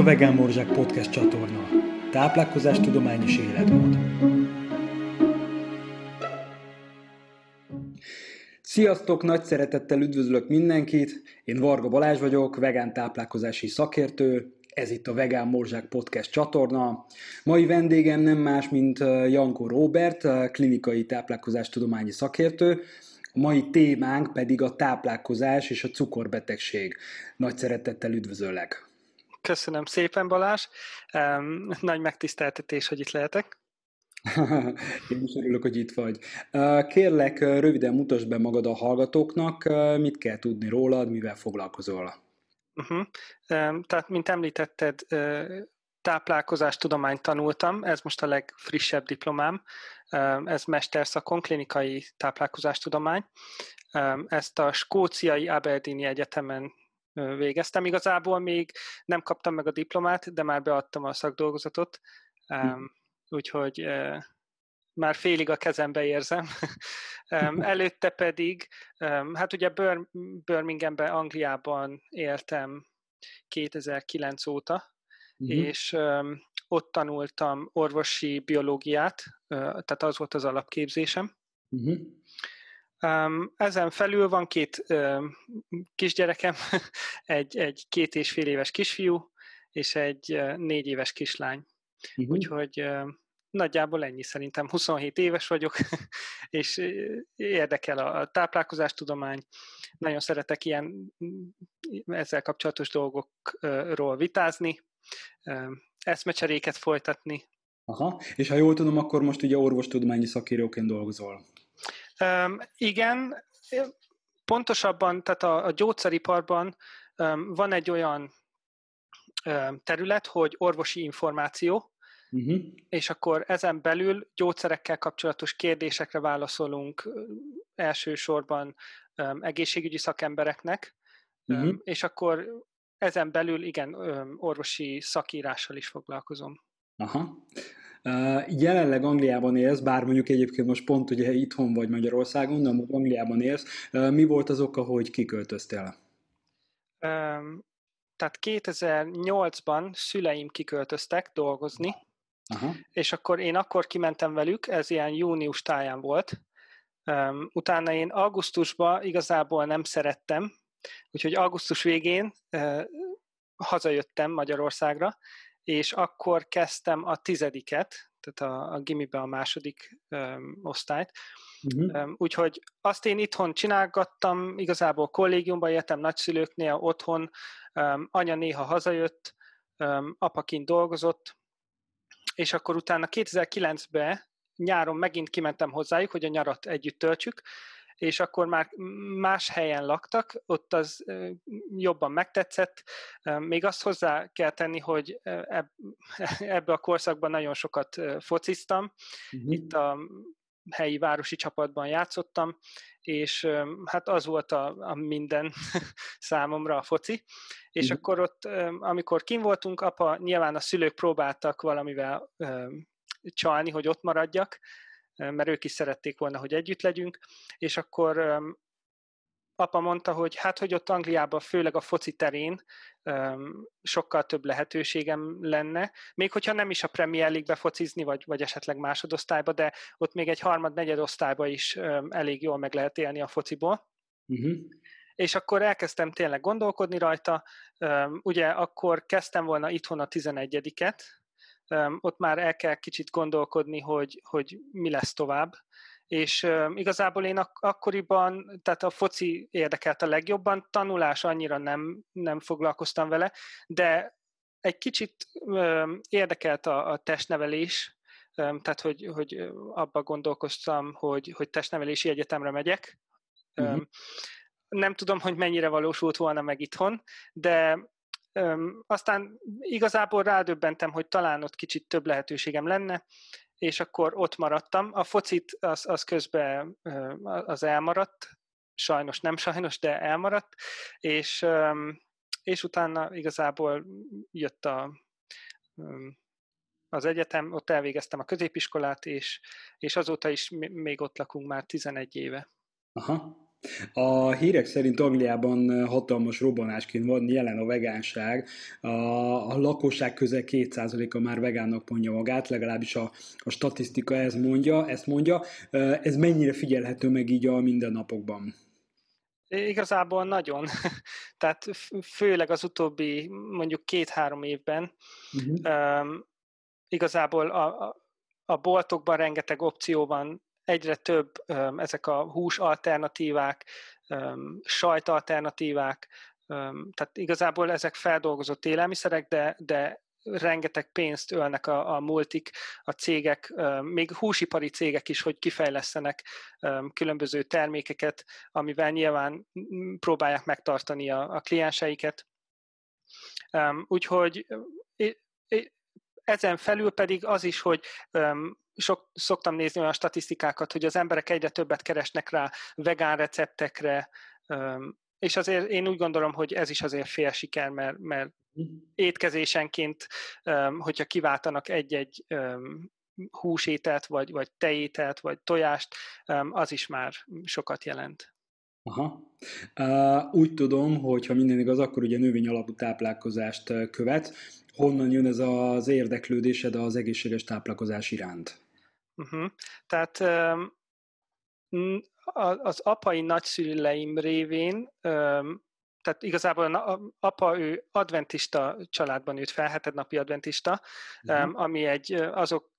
a Vegán Morzsák Podcast csatorna. Táplálkozás tudomány és életmód. Sziasztok, nagy szeretettel üdvözlök mindenkit. Én Varga Balázs vagyok, vegán táplálkozási szakértő. Ez itt a Vegán Morzsák Podcast csatorna. Mai vendégem nem más, mint Janko Robert, klinikai táplálkozástudományi szakértő, a mai témánk pedig a táplálkozás és a cukorbetegség. Nagy szeretettel üdvözöllek! Köszönöm szépen, Balázs. Nagy megtiszteltetés, hogy itt lehetek. Én is örülök, hogy itt vagy. Kérlek, röviden mutasd be magad a hallgatóknak, mit kell tudni rólad, mivel foglalkozol. Uh-huh. Tehát, mint említetted, táplálkozástudományt tanultam, ez most a legfrissebb diplomám, ez mesterszakon, klinikai táplálkozástudomány. Ezt a skóciai Aberdeeni Egyetemen végeztem. Igazából még nem kaptam meg a diplomát, de már beadtam a szakdolgozatot, hm. úgyhogy már félig a kezembe érzem. Előtte pedig, hát ugye Birminghamben, Angliában éltem 2009 óta, uh-huh. és ott tanultam orvosi biológiát, tehát az volt az alapképzésem. Uh-huh. Ezen felül van két kisgyerekem, egy, egy két és fél éves kisfiú, és egy négy éves kislány. Uh-huh. Úgyhogy nagyjából ennyi szerintem. 27 éves vagyok, és érdekel a táplálkozástudomány. Nagyon szeretek ilyen ezzel kapcsolatos dolgokról vitázni, eszmecseréket folytatni. Aha, és ha jól tudom, akkor most ugye orvostudományi szakíróként dolgozol. Um, igen, pontosabban, tehát a, a gyógyszeriparban um, van egy olyan um, terület, hogy orvosi információ, uh-huh. és akkor ezen belül gyógyszerekkel kapcsolatos kérdésekre válaszolunk elsősorban um, egészségügyi szakembereknek, uh-huh. um, és akkor ezen belül igen, um, orvosi szakírással is foglalkozom. Aha. Jelenleg Angliában élsz, bár mondjuk egyébként most pont ugye itthon vagy Magyarországon, de amúgy Angliában élsz. Mi volt az oka, hogy kiköltöztél? Um, tehát 2008-ban szüleim kiköltöztek dolgozni, Aha. és akkor én akkor kimentem velük, ez ilyen június táján volt. Um, utána én augusztusban igazából nem szerettem, úgyhogy augusztus végén uh, hazajöttem Magyarországra, és akkor kezdtem a tizediket, tehát a, a gimibe a második um, osztályt. Uh-huh. Úgyhogy azt én itthon csinálgattam, igazából kollégiumban éltem, nagyszülőknél, otthon, um, anya néha hazajött, um, apaként dolgozott, és akkor utána 2009-ben nyáron megint kimentem hozzájuk, hogy a nyarat együtt töltsük, és akkor már más helyen laktak, ott az jobban megtetszett. Még azt hozzá kell tenni, hogy ebbe a korszakban nagyon sokat fociztam. Uh-huh. Itt a helyi városi csapatban játszottam, és hát az volt a, a minden számomra a foci. És uh-huh. akkor ott, amikor kim voltunk, apa, nyilván a szülők próbáltak valamivel csalni, hogy ott maradjak, mert ők is szerették volna, hogy együtt legyünk, és akkor apa mondta, hogy hát, hogy ott Angliában, főleg a foci terén sokkal több lehetőségem lenne, még hogyha nem is a Premier League-be focizni, vagy, vagy esetleg másodosztályba, de ott még egy harmad-negyed osztályba is elég jól meg lehet élni a fociból. Uh-huh. És akkor elkezdtem tényleg gondolkodni rajta, ugye akkor kezdtem volna itthon a 11-et, ott már el kell kicsit gondolkodni, hogy, hogy mi lesz tovább. És igazából én ak- akkoriban, tehát a foci érdekelt a legjobban, tanulás annyira nem, nem foglalkoztam vele, de egy kicsit érdekelt a, a testnevelés, tehát hogy, hogy abba gondolkoztam, hogy, hogy testnevelési egyetemre megyek. Uh-huh. Nem tudom, hogy mennyire valósult volna meg itthon, de aztán igazából rádöbbentem, hogy talán ott kicsit több lehetőségem lenne, és akkor ott maradtam. A focit az, az közben az elmaradt, sajnos nem sajnos, de elmaradt, és, és utána igazából jött a, az egyetem, ott elvégeztem a középiskolát, és, és azóta is még ott lakunk már 11 éve. Aha. A hírek szerint Angliában hatalmas robbanásként van jelen a vegánság. A, a lakosság közel 2%-a már vegánnak mondja magát, legalábbis a, a statisztika ez mondja, ezt mondja. Ez mennyire figyelhető meg így a mindennapokban? Igazából nagyon. Tehát főleg az utóbbi mondjuk két-három évben uh-huh. um, igazából a, a, a boltokban rengeteg opció van, egyre több ezek a hús alternatívák, sajt alternatívák, tehát igazából ezek feldolgozott élelmiszerek, de, de rengeteg pénzt ölnek a, a multik, a cégek, még húsipari cégek is, hogy kifejlesztenek különböző termékeket, amivel nyilván próbálják megtartani a, a klienseiket. Úgyhogy ezen felül pedig az is, hogy sok, szoktam nézni olyan statisztikákat, hogy az emberek egyre többet keresnek rá vegán receptekre, és azért én úgy gondolom, hogy ez is azért fél siker, mert, mert étkezésenként, hogyha kiváltanak egy-egy húsételt, vagy, vagy tejételt, vagy tojást, az is már sokat jelent. Aha. Úgy tudom, hogy ha minden igaz, akkor ugye növény alapú táplálkozást követ. Honnan jön ez az érdeklődésed az egészséges táplálkozás iránt? Uh-huh. Tehát um, az apai nagyszüleim révén tehát igazából a apa ő adventista családban nőtt fel, hetednapi adventista, uh-huh. ami egy azok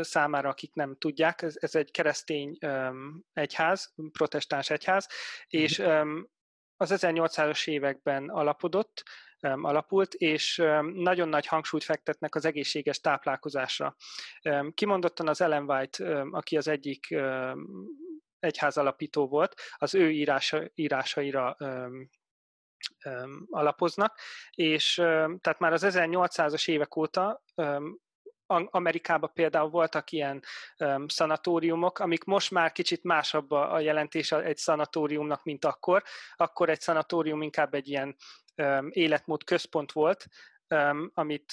számára, akik nem tudják, ez, ez egy keresztény um, egyház, protestáns egyház, uh-huh. és um, az 1800-as években alapodott, um, alapult, és nagyon nagy hangsúlyt fektetnek az egészséges táplálkozásra. Kimondottan az Ellen White, aki az egyik egyház alapító volt, az ő írása, írásaira alapoznak, és tehát már az 1800-as évek óta Amerikában például voltak ilyen um, szanatóriumok, amik most már kicsit másabb a, jelentés egy szanatóriumnak, mint akkor. Akkor egy szanatórium inkább egy ilyen életmód központ volt, amit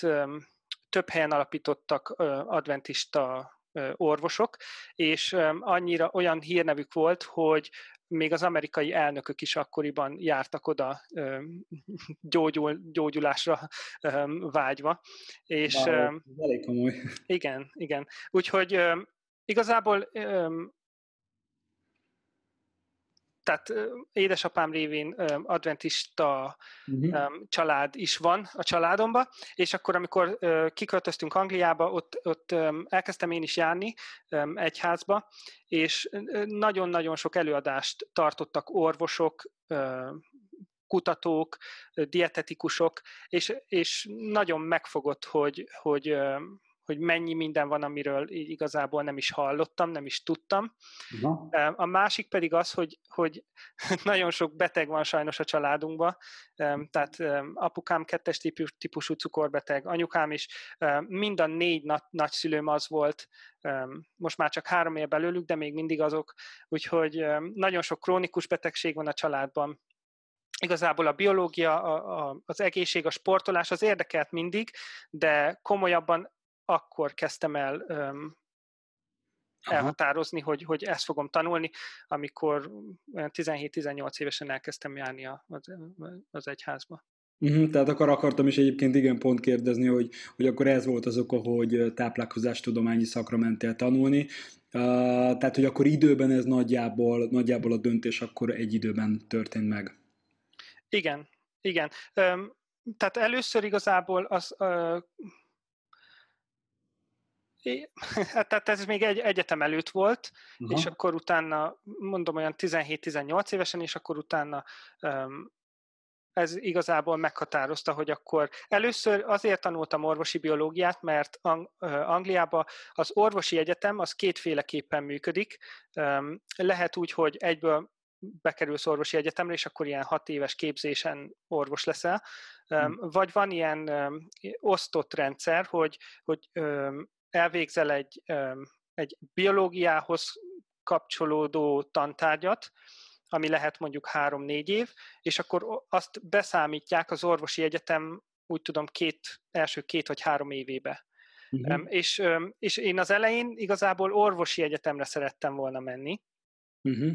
több helyen alapítottak adventista orvosok, és annyira olyan hírnevük volt, hogy még az amerikai elnökök is akkoriban jártak oda gyógyul, gyógyulásra vágyva. És, wow, elég komoly. Igen, igen. Úgyhogy igazából tehát édesapám révén adventista uh-huh. család is van a családomba, és akkor, amikor kiköltöztünk Angliába, ott, ott elkezdtem én is járni egyházba, és nagyon-nagyon sok előadást tartottak orvosok, kutatók, dietetikusok, és, és nagyon megfogott, hogy, hogy hogy mennyi minden van, amiről így igazából nem is hallottam, nem is tudtam. Uh-huh. A másik pedig az, hogy, hogy nagyon sok beteg van sajnos a családunkban, tehát apukám kettes típusú cukorbeteg, anyukám is, mind a négy na- nagyszülőm az volt, most már csak három év belőlük, de még mindig azok, úgyhogy nagyon sok krónikus betegség van a családban, igazából a biológia, a, a, az egészség, a sportolás az érdekelt mindig, de komolyabban akkor kezdtem el um, elhatározni, hogy, hogy ezt fogom tanulni, amikor 17-18 évesen elkezdtem járni az, az egyházba. Uh-huh, tehát akkor akartam is egyébként igen pont kérdezni, hogy, hogy akkor ez volt az oka, hogy táplálkozástudományi szakra mentél tanulni. Uh, tehát, hogy akkor időben ez nagyjából, nagyjából a döntés akkor egy időben történt meg. Igen, igen. Um, tehát először igazából az uh, Hát tehát ez még egy egyetem előtt volt, Aha. és akkor utána, mondom olyan 17-18 évesen, és akkor utána um, ez igazából meghatározta, hogy akkor először azért tanultam orvosi biológiát, mert Ang- Angliában az orvosi egyetem az kétféleképpen működik. Um, lehet úgy, hogy egyből bekerülsz orvosi egyetemre, és akkor ilyen hat éves képzésen orvos leszel. Um, vagy van ilyen um, osztott rendszer, hogy, hogy um, elvégzel egy, egy biológiához kapcsolódó tantárgyat, ami lehet mondjuk három-négy év, és akkor azt beszámítják az orvosi egyetem, úgy tudom, két, első két vagy három évébe. Uh-huh. És, és én az elején igazából orvosi egyetemre szerettem volna menni, uh-huh.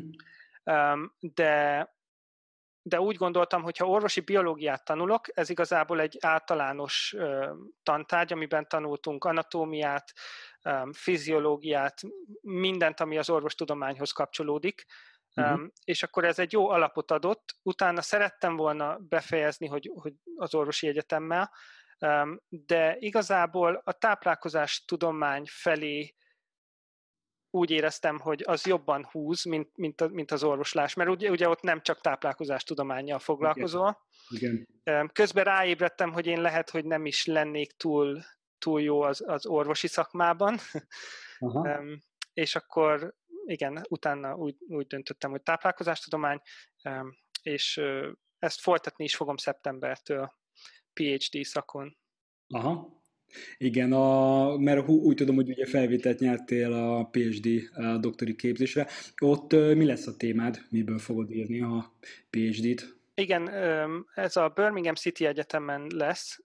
de, de úgy gondoltam, hogy ha orvosi biológiát tanulok, ez igazából egy általános tantárgy, amiben tanultunk anatómiát, fiziológiát, mindent, ami az orvostudományhoz kapcsolódik, Uh-huh. és akkor ez egy jó alapot adott. Utána szerettem volna befejezni, hogy, hogy az orvosi egyetemmel, de igazából a táplálkozás tudomány felé úgy éreztem, hogy az jobban húz, mint, mint, mint az orvoslás, mert ugye, ugye ott nem csak táplálkozás tudományjal foglalkozol. Igen. Igen. Közben ráébredtem, hogy én lehet, hogy nem is lennék túl, túl jó az, az orvosi szakmában, Aha. és akkor igen, utána úgy, úgy döntöttem, hogy táplálkozástudomány, és ezt folytatni is fogom szeptembertől PhD szakon. Aha, igen, a, mert úgy tudom, hogy ugye felvételt nyertél a PhD a doktori képzésre. Ott mi lesz a témád? Miből fogod írni a PhD-t? Igen, ez a Birmingham City Egyetemen lesz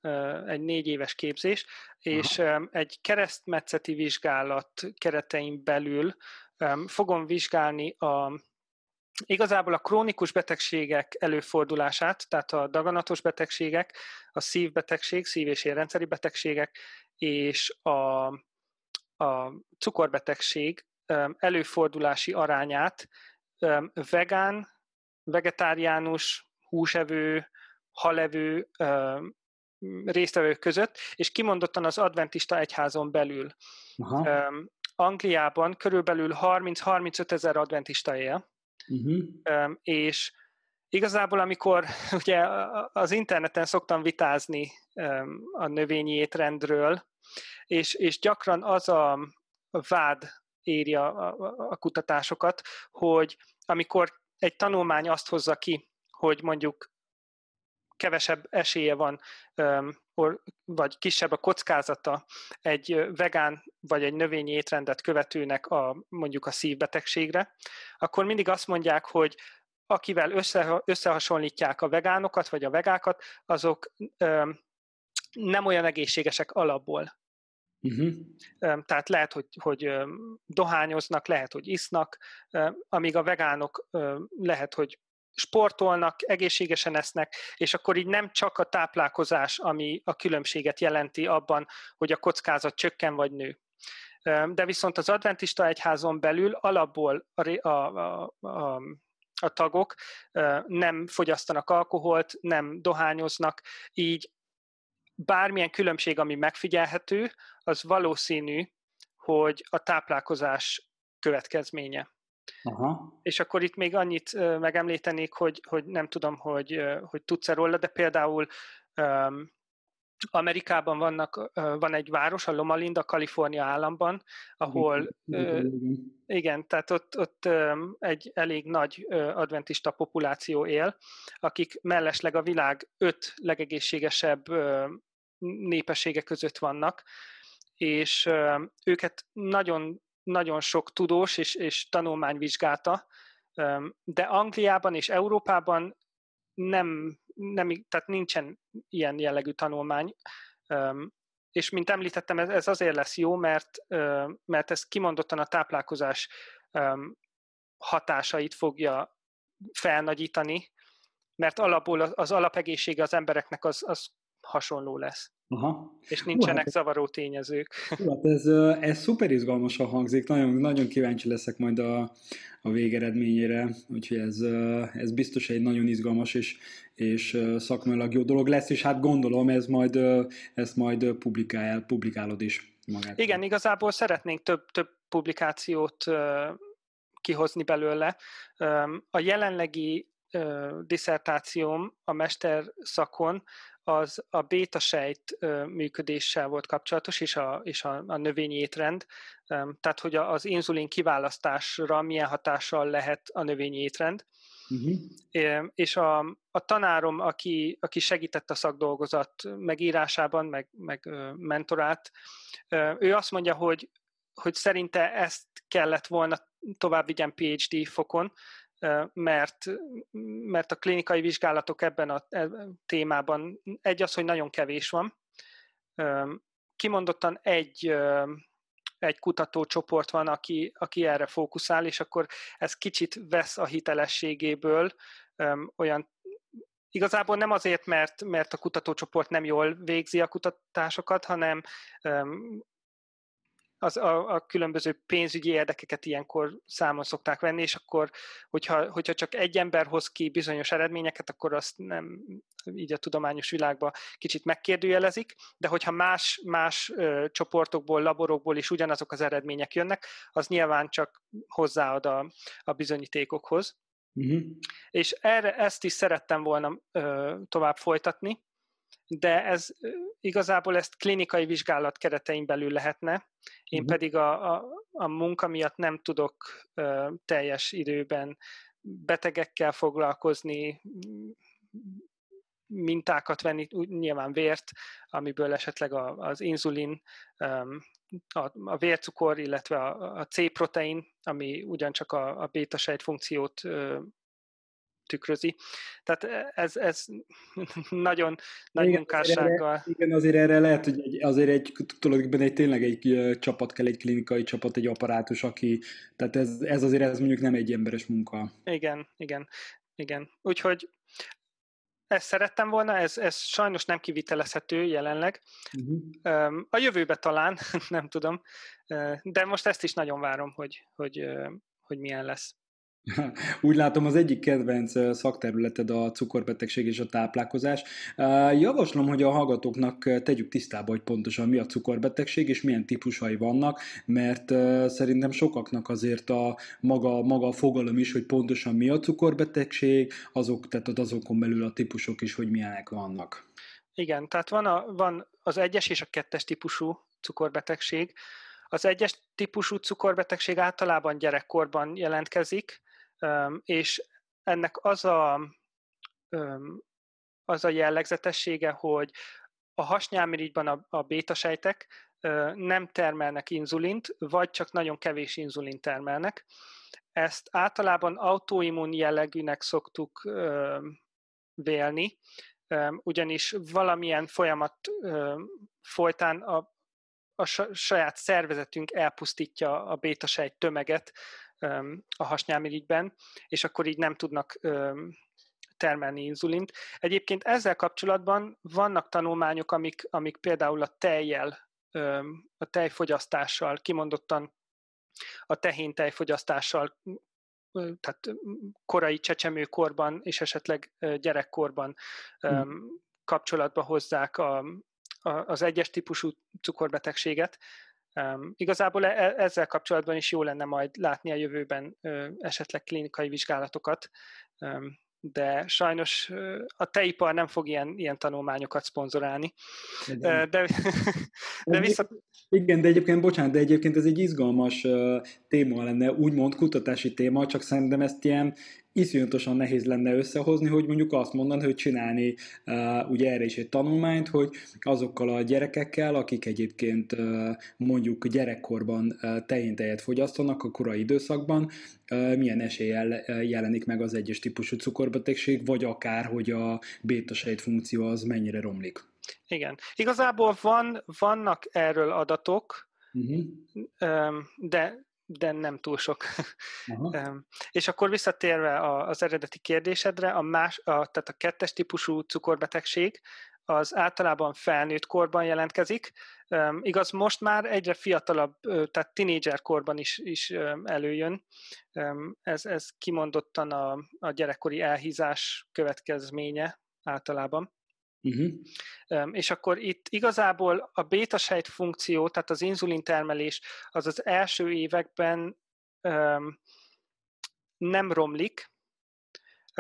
egy négy éves képzés, és Aha. egy keresztmetszeti vizsgálat keretein belül fogom vizsgálni a Igazából a krónikus betegségek előfordulását, tehát a daganatos betegségek, a szívbetegség, szív- és érrendszeri betegségek, és a, a cukorbetegség előfordulási arányát vegán, vegetáriánus, húsevő, halevő résztvevők között, és kimondottan az adventista egyházon belül. Aha. Angliában körülbelül 30-35 ezer adventista él, uh-huh. és igazából, amikor ugye az interneten szoktam vitázni a növényi étrendről, és, és gyakran az a vád éri a, a, a kutatásokat, hogy amikor egy tanulmány azt hozza ki, hogy mondjuk kevesebb esélye van, vagy kisebb a kockázata egy vegán vagy egy növényi étrendet követőnek a, mondjuk a szívbetegségre, akkor mindig azt mondják, hogy akivel össze, összehasonlítják a vegánokat vagy a vegákat, azok nem olyan egészségesek alapból. Uh-huh. Tehát lehet, hogy, hogy dohányoznak, lehet, hogy isznak, amíg a vegánok lehet, hogy sportolnak, egészségesen esznek, és akkor így nem csak a táplálkozás, ami a különbséget jelenti abban, hogy a kockázat csökken vagy nő. De viszont az adventista egyházon belül alapból a, a, a, a tagok nem fogyasztanak alkoholt, nem dohányoznak, így bármilyen különbség, ami megfigyelhető, az valószínű, hogy a táplálkozás következménye. Aha. És akkor itt még annyit megemlítenék, hogy, hogy nem tudom, hogy, hogy tudsz-e róla, de például um, Amerikában vannak, van egy város, a Loma Linda, Kalifornia államban, ahol igen, igen tehát ott, ott egy elég nagy adventista populáció él, akik mellesleg a világ öt legegészségesebb népessége között vannak, és őket nagyon nagyon sok tudós és, és tanulmány vizsgálta, de Angliában és Európában nem, nem, tehát nincsen ilyen jellegű tanulmány, és mint említettem, ez, azért lesz jó, mert, mert ez kimondottan a táplálkozás hatásait fogja felnagyítani, mert alapból az alapegészsége az embereknek az, az hasonló lesz. Aha. És nincsenek hát, zavaró tényezők. Hát ez, ez szuper izgalmasan hangzik, nagyon, nagyon kíváncsi leszek majd a, a végeredményére, úgyhogy ez, ez biztos egy nagyon izgalmas és, és szakmailag jó dolog lesz, és hát gondolom ez majd, ezt majd publikál, publikálod is magát. Igen, igazából szeretnénk több, több publikációt kihozni belőle. A jelenlegi diszertációm a mester szakon az a bétasejt működéssel volt kapcsolatos, és a, és a, a növényi étrend, tehát hogy az inzulin kiválasztásra milyen hatással lehet a növényi étrend. Uh-huh. És a, a tanárom, aki, aki segített a szakdolgozat megírásában, meg, meg mentorát, ő azt mondja, hogy, hogy szerinte ezt kellett volna tovább vigyen PhD fokon, mert, mert a klinikai vizsgálatok ebben a e, témában egy az, hogy nagyon kevés van. Kimondottan egy egy kutatócsoport van, aki, aki erre fókuszál, és akkor ez kicsit vesz a hitelességéből olyan Igazából nem azért, mert, mert a kutatócsoport nem jól végzi a kutatásokat, hanem az, a, a különböző pénzügyi érdekeket ilyenkor számon szokták venni, és akkor, hogyha, hogyha csak egy ember hoz ki bizonyos eredményeket, akkor azt nem így a tudományos világban kicsit megkérdőjelezik, de hogyha más, más ö, csoportokból, laborokból is ugyanazok az eredmények jönnek, az nyilván csak hozzáad a, a bizonyítékokhoz. Uh-huh. És erre ezt is szerettem volna ö, tovább folytatni, de ez igazából ezt klinikai vizsgálat keretein belül lehetne. Én uh-huh. pedig a, a, a munka miatt nem tudok ö, teljes időben betegekkel foglalkozni, mintákat venni, nyilván vért, amiből esetleg a, az inzulin, a, a vércukor, illetve a, a C-protein, ami ugyancsak a, a béta funkciót tükrözi. Tehát e, ez, ez nagyon nagy igen, munkássággal. Erre, igen, azért erre lehet, hogy egy, azért egy, tulajdonképpen egy, tényleg egy csapat kell, egy klinikai csapat, egy apparátus, aki, tehát ez, ez azért ez mondjuk nem egy emberes munka. Igen, igen, igen. Úgyhogy ezt szerettem volna, ez, ez sajnos nem kivitelezhető jelenleg. Uh-huh. A jövőbe talán, nem tudom, de most ezt is nagyon várom, hogy, hogy, hogy milyen lesz. Úgy látom, az egyik kedvenc szakterületed a cukorbetegség és a táplálkozás. Javaslom, hogy a hallgatóknak tegyük tisztába, hogy pontosan mi a cukorbetegség és milyen típusai vannak, mert szerintem sokaknak azért a maga, maga a fogalom is, hogy pontosan mi a cukorbetegség, azok, tehát azokon belül a típusok is, hogy milyenek vannak. Igen, tehát van, a, van az egyes és a kettes típusú cukorbetegség. Az egyes típusú cukorbetegség általában gyerekkorban jelentkezik, és ennek az a, az a jellegzetessége, hogy a hasnyálmirigyban a, a bétasejtek nem termelnek inzulint, vagy csak nagyon kevés inzulint termelnek. Ezt általában autoimmun jellegűnek szoktuk vélni, ugyanis valamilyen folyamat folytán a, a saját szervezetünk elpusztítja a bétasejt tömeget, a hasnyálmirigyben, és akkor így nem tudnak termelni inzulint. Egyébként ezzel kapcsolatban vannak tanulmányok, amik, amik például a tejjel, a tejfogyasztással, kimondottan a tehén tejfogyasztással, tehát korai csecsemőkorban és esetleg gyerekkorban hmm. kapcsolatba hozzák a, a, az egyes típusú cukorbetegséget, Um, igazából e- e- ezzel kapcsolatban is jó lenne majd látni a jövőben uh, esetleg klinikai vizsgálatokat, um, de sajnos a teipar nem fog ilyen, ilyen tanulmányokat szponzorálni. Uh, de, de vissza... Igen, de egyébként, bocsánat, de egyébként ez egy izgalmas téma lenne, úgymond kutatási téma, csak szerintem ezt ilyen iszonyatosan nehéz lenne összehozni, hogy mondjuk azt mondani, hogy csinálni uh, ugye erre is egy tanulmányt, hogy azokkal a gyerekekkel, akik egyébként uh, mondjuk gyerekkorban uh, tejet fogyasztanak a korai időszakban, uh, milyen eséllyel uh, jelenik meg az egyes típusú cukorbetegség, vagy akár, hogy a bétasejt funkció az mennyire romlik. Igen. Igazából van, vannak erről adatok, uh-huh. de de nem túl sok. és akkor visszatérve az eredeti kérdésedre, a más, a, tehát a kettes típusú cukorbetegség az általában felnőtt korban jelentkezik. Um, igaz, most már egyre fiatalabb, tehát tinédzser korban is, is előjön. Um, ez, ez kimondottan a, a gyerekkori elhízás következménye általában. Uh-huh. És akkor itt igazából a bétasejt funkció, tehát az inzulin termelés, az az első években um, nem romlik,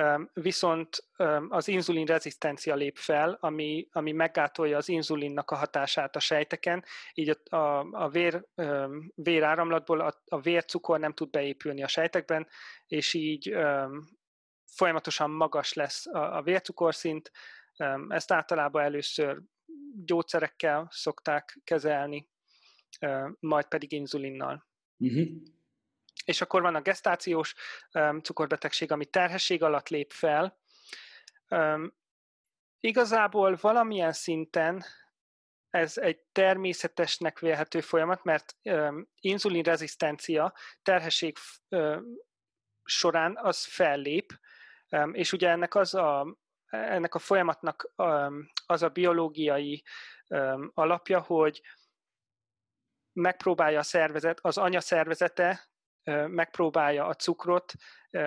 um, viszont um, az inzulin rezisztencia lép fel, ami, ami meggátolja az inzulinnak a hatását a sejteken, így a, a, a vér, um, véráramlatból a, a vércukor nem tud beépülni a sejtekben, és így um, folyamatosan magas lesz a, a vércukorszint, ezt általában először gyógyszerekkel szokták kezelni, majd pedig inzulinnal. Uh-huh. És akkor van a gestációs cukorbetegség, ami terhesség alatt lép fel. Igazából valamilyen szinten ez egy természetesnek vélhető folyamat, mert inzulinrezisztencia terhesség során az fellép, és ugye ennek az a, ennek a folyamatnak az a biológiai alapja, hogy megpróbálja a szervezet, az anya szervezete megpróbálja a cukrot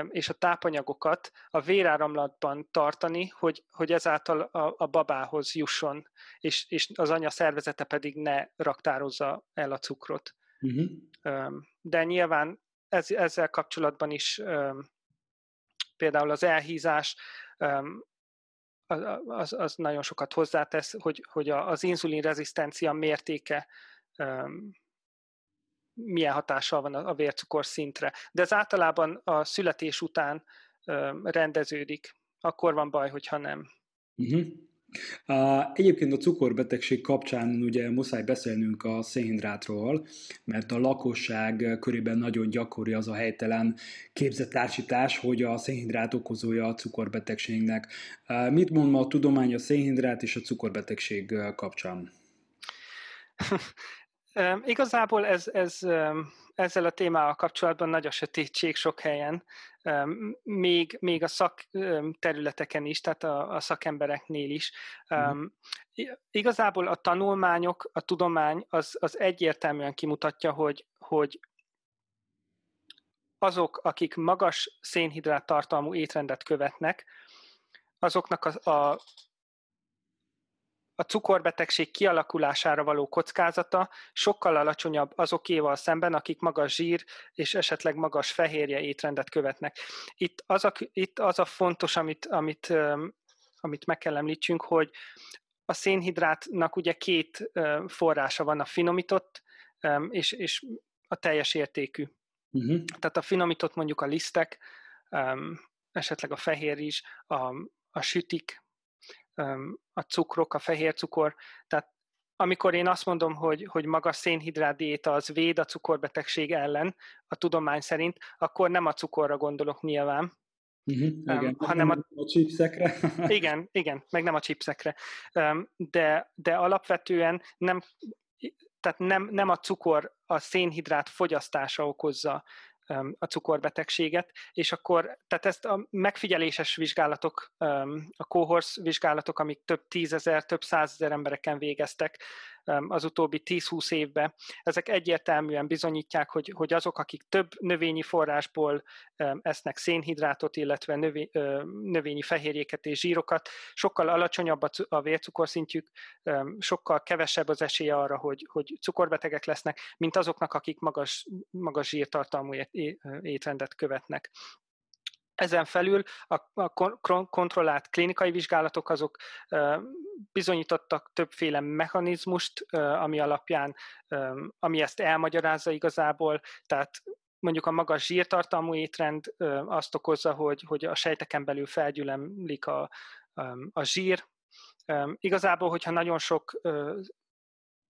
és a tápanyagokat a véráramlatban tartani, hogy, hogy ezáltal a, a babához jusson, és, és az anya szervezete pedig ne raktározza el a cukrot. Uh-huh. De nyilván ez, ezzel kapcsolatban is például az elhízás az, az nagyon sokat hozzátesz, hogy, hogy az inzulinrezisztencia mértéke milyen hatással van a vércukor szintre. De ez általában a születés után rendeződik. Akkor van baj, hogyha nem. Uh-huh. Uh, egyébként a cukorbetegség kapcsán ugye muszáj beszélnünk a szénhidrátról, mert a lakosság körében nagyon gyakori az a helytelen képzett társítás, hogy a szénhidrát okozója a cukorbetegségnek. Mit mond ma a tudomány a szénhidrát és a cukorbetegség kapcsán? Igazából ez, ez, ezzel a témával kapcsolatban nagy a sötétség sok helyen, még, még a szakterületeken is, tehát a, a szakembereknél is. Mm. Igazából a tanulmányok, a tudomány az, az egyértelműen kimutatja, hogy, hogy azok, akik magas szénhidrát tartalmú étrendet követnek, azoknak a, a a cukorbetegség kialakulására való kockázata sokkal alacsonyabb azokéval szemben, akik magas zsír és esetleg magas fehérje étrendet követnek. Itt az a, itt az a fontos, amit, amit, amit meg kell említsünk, hogy a szénhidrátnak ugye két forrása van, a finomított és, és a teljes értékű. Uh-huh. Tehát a finomított mondjuk a lisztek, esetleg a fehér is, a, a sütik, a cukrok, a fehér cukor, tehát amikor én azt mondom, hogy, hogy magas szénhidrát diéta az véd a cukorbetegség ellen, a tudomány szerint, akkor nem a cukorra gondolok nyilván, Uh-huh, igen, um, hanem a, a chipsekre. igen, igen, meg nem a chipsekre. Um, de, de alapvetően nem, tehát nem, nem a cukor, a szénhidrát fogyasztása okozza a cukorbetegséget, és akkor, tehát ezt a megfigyeléses vizsgálatok, a cohorts vizsgálatok, amik több tízezer, több százezer embereken végeztek az utóbbi 10-20 évben, ezek egyértelműen bizonyítják, hogy, hogy azok, akik több növényi forrásból esznek szénhidrátot, illetve növényi fehérjéket és zsírokat, sokkal alacsonyabb a vércukorszintjük, sokkal kevesebb az esélye arra, hogy, hogy cukorbetegek lesznek, mint azoknak, akik magas, magas zsírtartalmú étrendet követnek. Ezen felül a, kontrollált klinikai vizsgálatok azok bizonyítottak többféle mechanizmust, ami alapján, ami ezt elmagyarázza igazából, tehát mondjuk a magas zsírtartalmú étrend azt okozza, hogy, hogy a sejteken belül felgyülemlik a, a zsír. Igazából, hogyha nagyon sok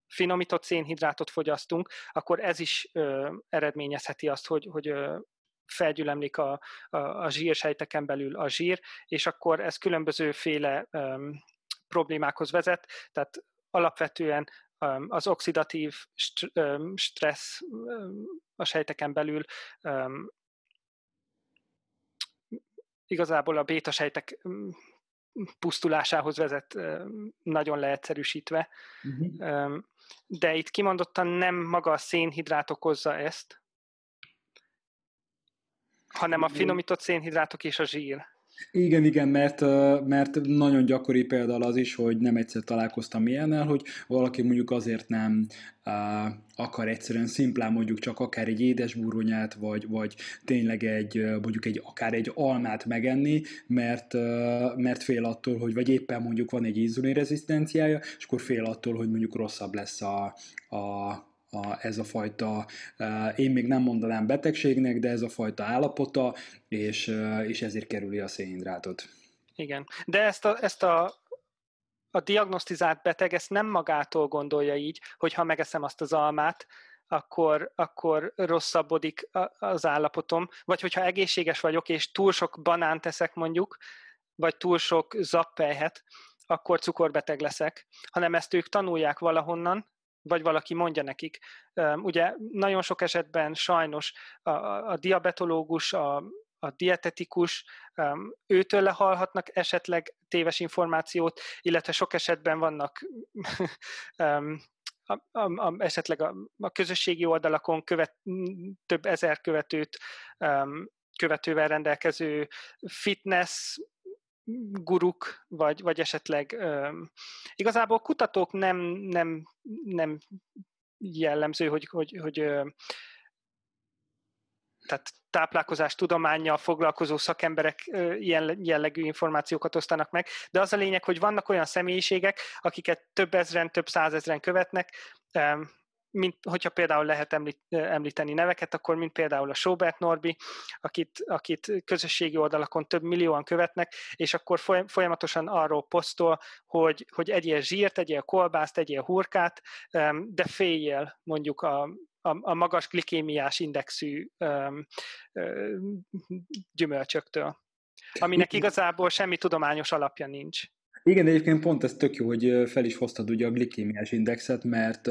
finomított szénhidrátot fogyasztunk, akkor ez is eredményezheti azt, hogy, hogy felgyülemlik a, a, a zsírsejteken belül a zsír, és akkor ez különbözőféle um, problémákhoz vezet, tehát alapvetően az oxidatív st- stressz a sejteken belül igazából a béta sejtek pusztulásához vezet nagyon leegyszerűsítve. Uh-huh. De itt kimondottan nem maga a szénhidrát okozza ezt, hanem a finomított szénhidrátok és a zsír. Igen, igen, mert, mert nagyon gyakori például az is, hogy nem egyszer találkoztam ilyennel, hogy valaki mondjuk azért nem akar egyszerűen szimplán mondjuk csak akár egy édesburgonyát, vagy, vagy tényleg egy, mondjuk egy, akár egy almát megenni, mert, mert fél attól, hogy vagy éppen mondjuk van egy inzulinrezisztenciája, és akkor fél attól, hogy mondjuk rosszabb lesz a, a a, ez a fajta, én még nem mondanám betegségnek, de ez a fajta állapota, és, és ezért kerüli a szénhidrátot. Igen, de ezt a, ezt a a diagnosztizált beteg ezt nem magától gondolja így, hogy ha megeszem azt az almát, akkor, akkor rosszabbodik az állapotom, vagy hogyha egészséges vagyok, és túl sok banánt teszek mondjuk, vagy túl sok zappelyhet, akkor cukorbeteg leszek, hanem ezt ők tanulják valahonnan, vagy valaki mondja nekik. Ugye nagyon sok esetben sajnos a, a diabetológus, a, a dietetikus, őtől lehallhatnak esetleg téves információt, illetve sok esetben vannak a, a, a, esetleg a, a közösségi oldalakon követ, több ezer követőt követővel rendelkező fitness guruk, vagy, vagy esetleg um, igazából kutatók nem, nem, nem jellemző, hogy, hogy, hogy tehát táplálkozás tudományjal foglalkozó szakemberek jellegű információkat osztanak meg, de az a lényeg, hogy vannak olyan személyiségek, akiket több ezren, több százezren követnek, mint hogyha például lehet említeni neveket, akkor mint például a Sobert Norbi, akit, akit közösségi oldalakon több millióan követnek, és akkor folyamatosan arról posztol, hogy, hogy egyél zsírt, egyél kolbászt, egyél hurkát, de féljél mondjuk a, a, a magas glikémiás indexű gyümölcsöktől, aminek igazából semmi tudományos alapja nincs. Igen, de egyébként pont ez tök jó, hogy fel is hoztad ugye a glikémiás indexet, mert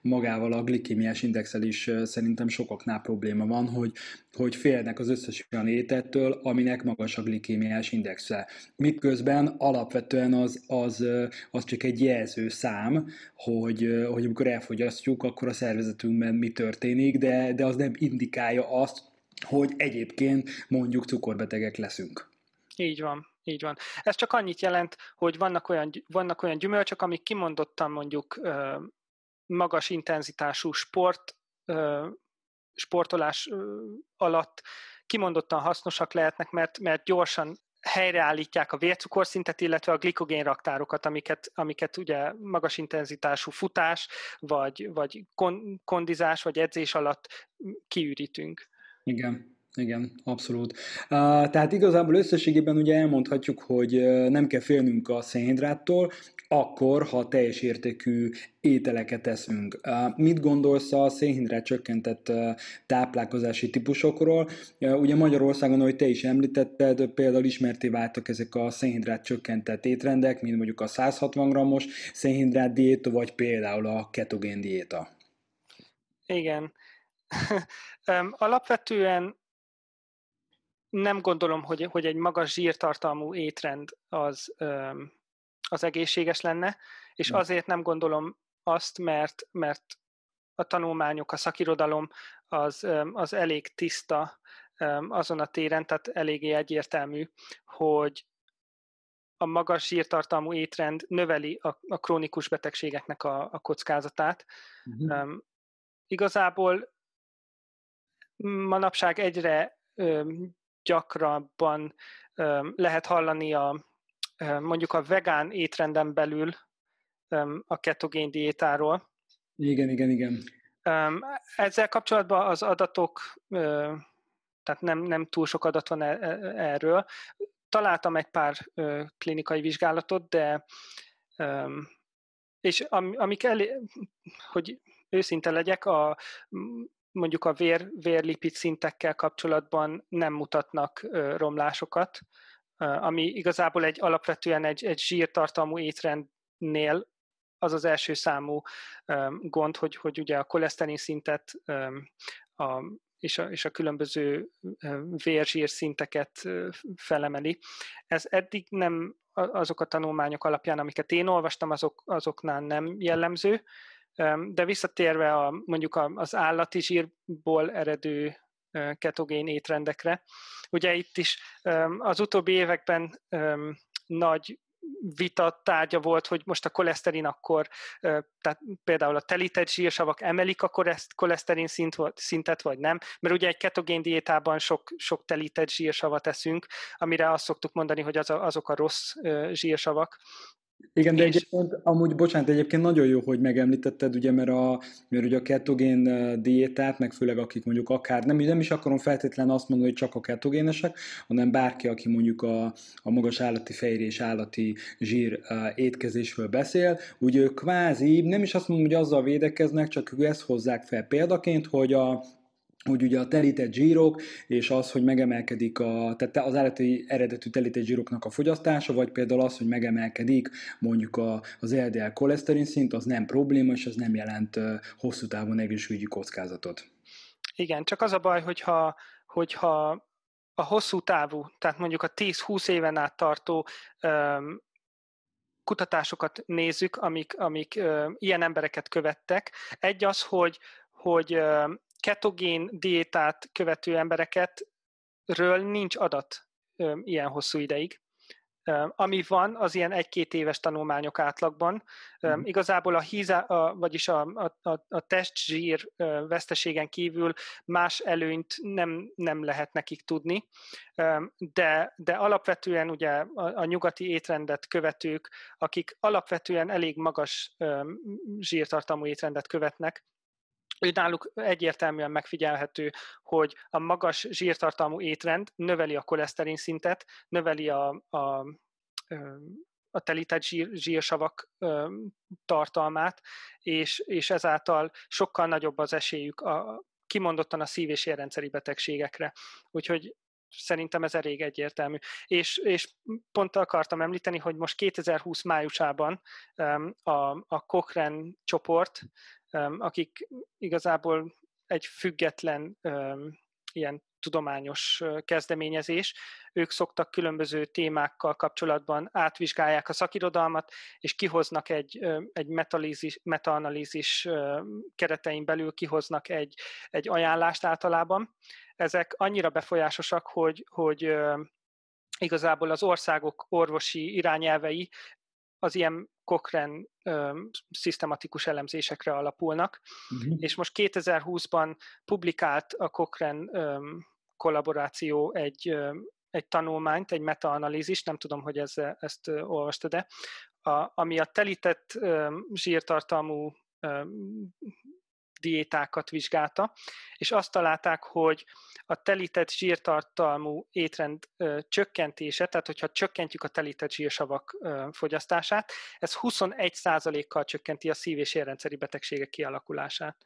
magával a glikémiás indexel is szerintem sokaknál probléma van, hogy, hogy félnek az összes olyan étettől, aminek magas a glikémiás indexe. Miközben alapvetően az, az, az csak egy jelző szám, hogy, hogy amikor elfogyasztjuk, akkor a szervezetünkben mi történik, de, de az nem indikálja azt, hogy egyébként mondjuk cukorbetegek leszünk. Így van. Így van. Ez csak annyit jelent, hogy vannak olyan, vannak olyan gyümölcsök, amik kimondottan mondjuk magas intenzitású sport, sportolás alatt kimondottan hasznosak lehetnek, mert, mert gyorsan helyreállítják a vércukorszintet, illetve a glikogén raktárokat, amiket, amiket ugye magas intenzitású futás, vagy, vagy kondizás, vagy edzés alatt kiürítünk. Igen. Igen, abszolút. Tehát igazából összességében ugye elmondhatjuk, hogy nem kell félnünk a szénhidráttól, akkor, ha teljes értékű ételeket eszünk. Mit gondolsz a szénhidrát csökkentett táplálkozási típusokról? Ugye Magyarországon, ahogy te is említetted, például ismerté váltak ezek a szénhidrát csökkentett étrendek, mint mondjuk a 160 g-os szénhidrát diéta, vagy például a ketogén diéta. Igen. Alapvetően nem gondolom, hogy, hogy egy magas zsírtartalmú étrend az, az egészséges lenne, és azért nem gondolom azt, mert, mert a tanulmányok, a szakirodalom az, az elég tiszta azon a téren, tehát eléggé egyértelmű, hogy a magas zsírtartalmú étrend növeli a, a krónikus betegségeknek a, a kockázatát. Uh-huh. Um, igazából manapság egyre um, gyakrabban lehet hallani a, mondjuk a vegán étrenden belül a ketogén diétáról. Igen, igen, igen. Ezzel kapcsolatban az adatok, tehát nem, nem túl sok adat van e, e, erről. Találtam egy pár klinikai vizsgálatot, de és amik elé, hogy őszinte legyek, a mondjuk a vér, vérlipid szintekkel kapcsolatban nem mutatnak romlásokat, ami igazából egy alapvetően egy, egy zsírtartalmú étrendnél az az első számú gond, hogy, hogy ugye a koleszterin szintet a, és, a, és a különböző vérzsír szinteket felemeli. Ez eddig nem azok a tanulmányok alapján, amiket én olvastam, azok, azoknál nem jellemző, de visszatérve a, mondjuk az állati zsírból eredő ketogén étrendekre, ugye itt is az utóbbi években nagy vita tárgya volt, hogy most a koleszterin akkor, tehát például a telített zsírsavak emelik a koleszterin szint, szintet, vagy nem, mert ugye egy ketogén diétában sok, sok telített zsírsavat eszünk, amire azt szoktuk mondani, hogy az a, azok a rossz zsírsavak, igen, de és... egyébként, amúgy, bocsánat, egyébként nagyon jó, hogy megemlítetted, ugye, mert, a, mert ugye a ketogén diétát, meg főleg akik mondjuk akár, nem, nem is akarom feltétlenül azt mondani, hogy csak a ketogénesek, hanem bárki, aki mondjuk a, a magas állati fejrés, állati zsír étkezésről beszél, ugye ők kvázi, nem is azt mondom, hogy azzal védekeznek, csak ők ezt hozzák fel példaként, hogy a hogy ugye a telített zsírok, és az, hogy megemelkedik a, tehát az állati eredetű telített zsíroknak a fogyasztása, vagy például az, hogy megemelkedik mondjuk a, az LDL koleszterin szint, az nem probléma, és az nem jelent hosszú távon egészségügyi kockázatot. Igen, csak az a baj, hogyha, hogyha a hosszú távú, tehát mondjuk a 10-20 éven át tartó um, kutatásokat nézzük, amik, amik uh, ilyen embereket követtek. Egy az, hogy, hogy uh, ketogén diétát követő embereket ről nincs adat ilyen hosszú ideig. Ami van, az ilyen egy-két éves tanulmányok átlagban. Mm. Igazából a híza, a, vagyis a, a, a testzsír veszteségen kívül más előnyt nem, nem lehet nekik tudni, de, de alapvetően ugye a, a nyugati étrendet követők, akik alapvetően elég magas zsírtartalmú étrendet követnek, ő náluk egyértelműen megfigyelhető, hogy a magas zsírtartalmú étrend növeli a koleszterin szintet, növeli a, a, a telített zsír, zsírsavak tartalmát, és, és ezáltal sokkal nagyobb az esélyük a, kimondottan a szív- és érrendszeri betegségekre. Úgyhogy szerintem ez elég egyértelmű. És, és pont akartam említeni, hogy most 2020 májusában a, a Cochrane csoport akik igazából egy független ilyen tudományos kezdeményezés. Ők szoktak különböző témákkal kapcsolatban átvizsgálják a szakirodalmat, és kihoznak egy, egy metaanalízis keretein belül kihoznak egy, egy ajánlást általában. Ezek annyira befolyásosak, hogy, hogy igazából az országok orvosi irányelvei az ilyen Cochrane ö, szisztematikus elemzésekre alapulnak, uh-huh. és most 2020-ban publikált a Cochrane ö, kollaboráció egy, ö, egy tanulmányt, egy metaanalízis, nem tudom, hogy ez, ezt olvastad-e, a, ami a telített ö, zsírtartalmú diétákat vizsgálta, és azt találták, hogy a telített zsírtartalmú étrend ö, csökkentése, tehát hogyha csökkentjük a telített zsírsavak ö, fogyasztását, ez 21%-kal csökkenti a szív- és érrendszeri betegségek kialakulását.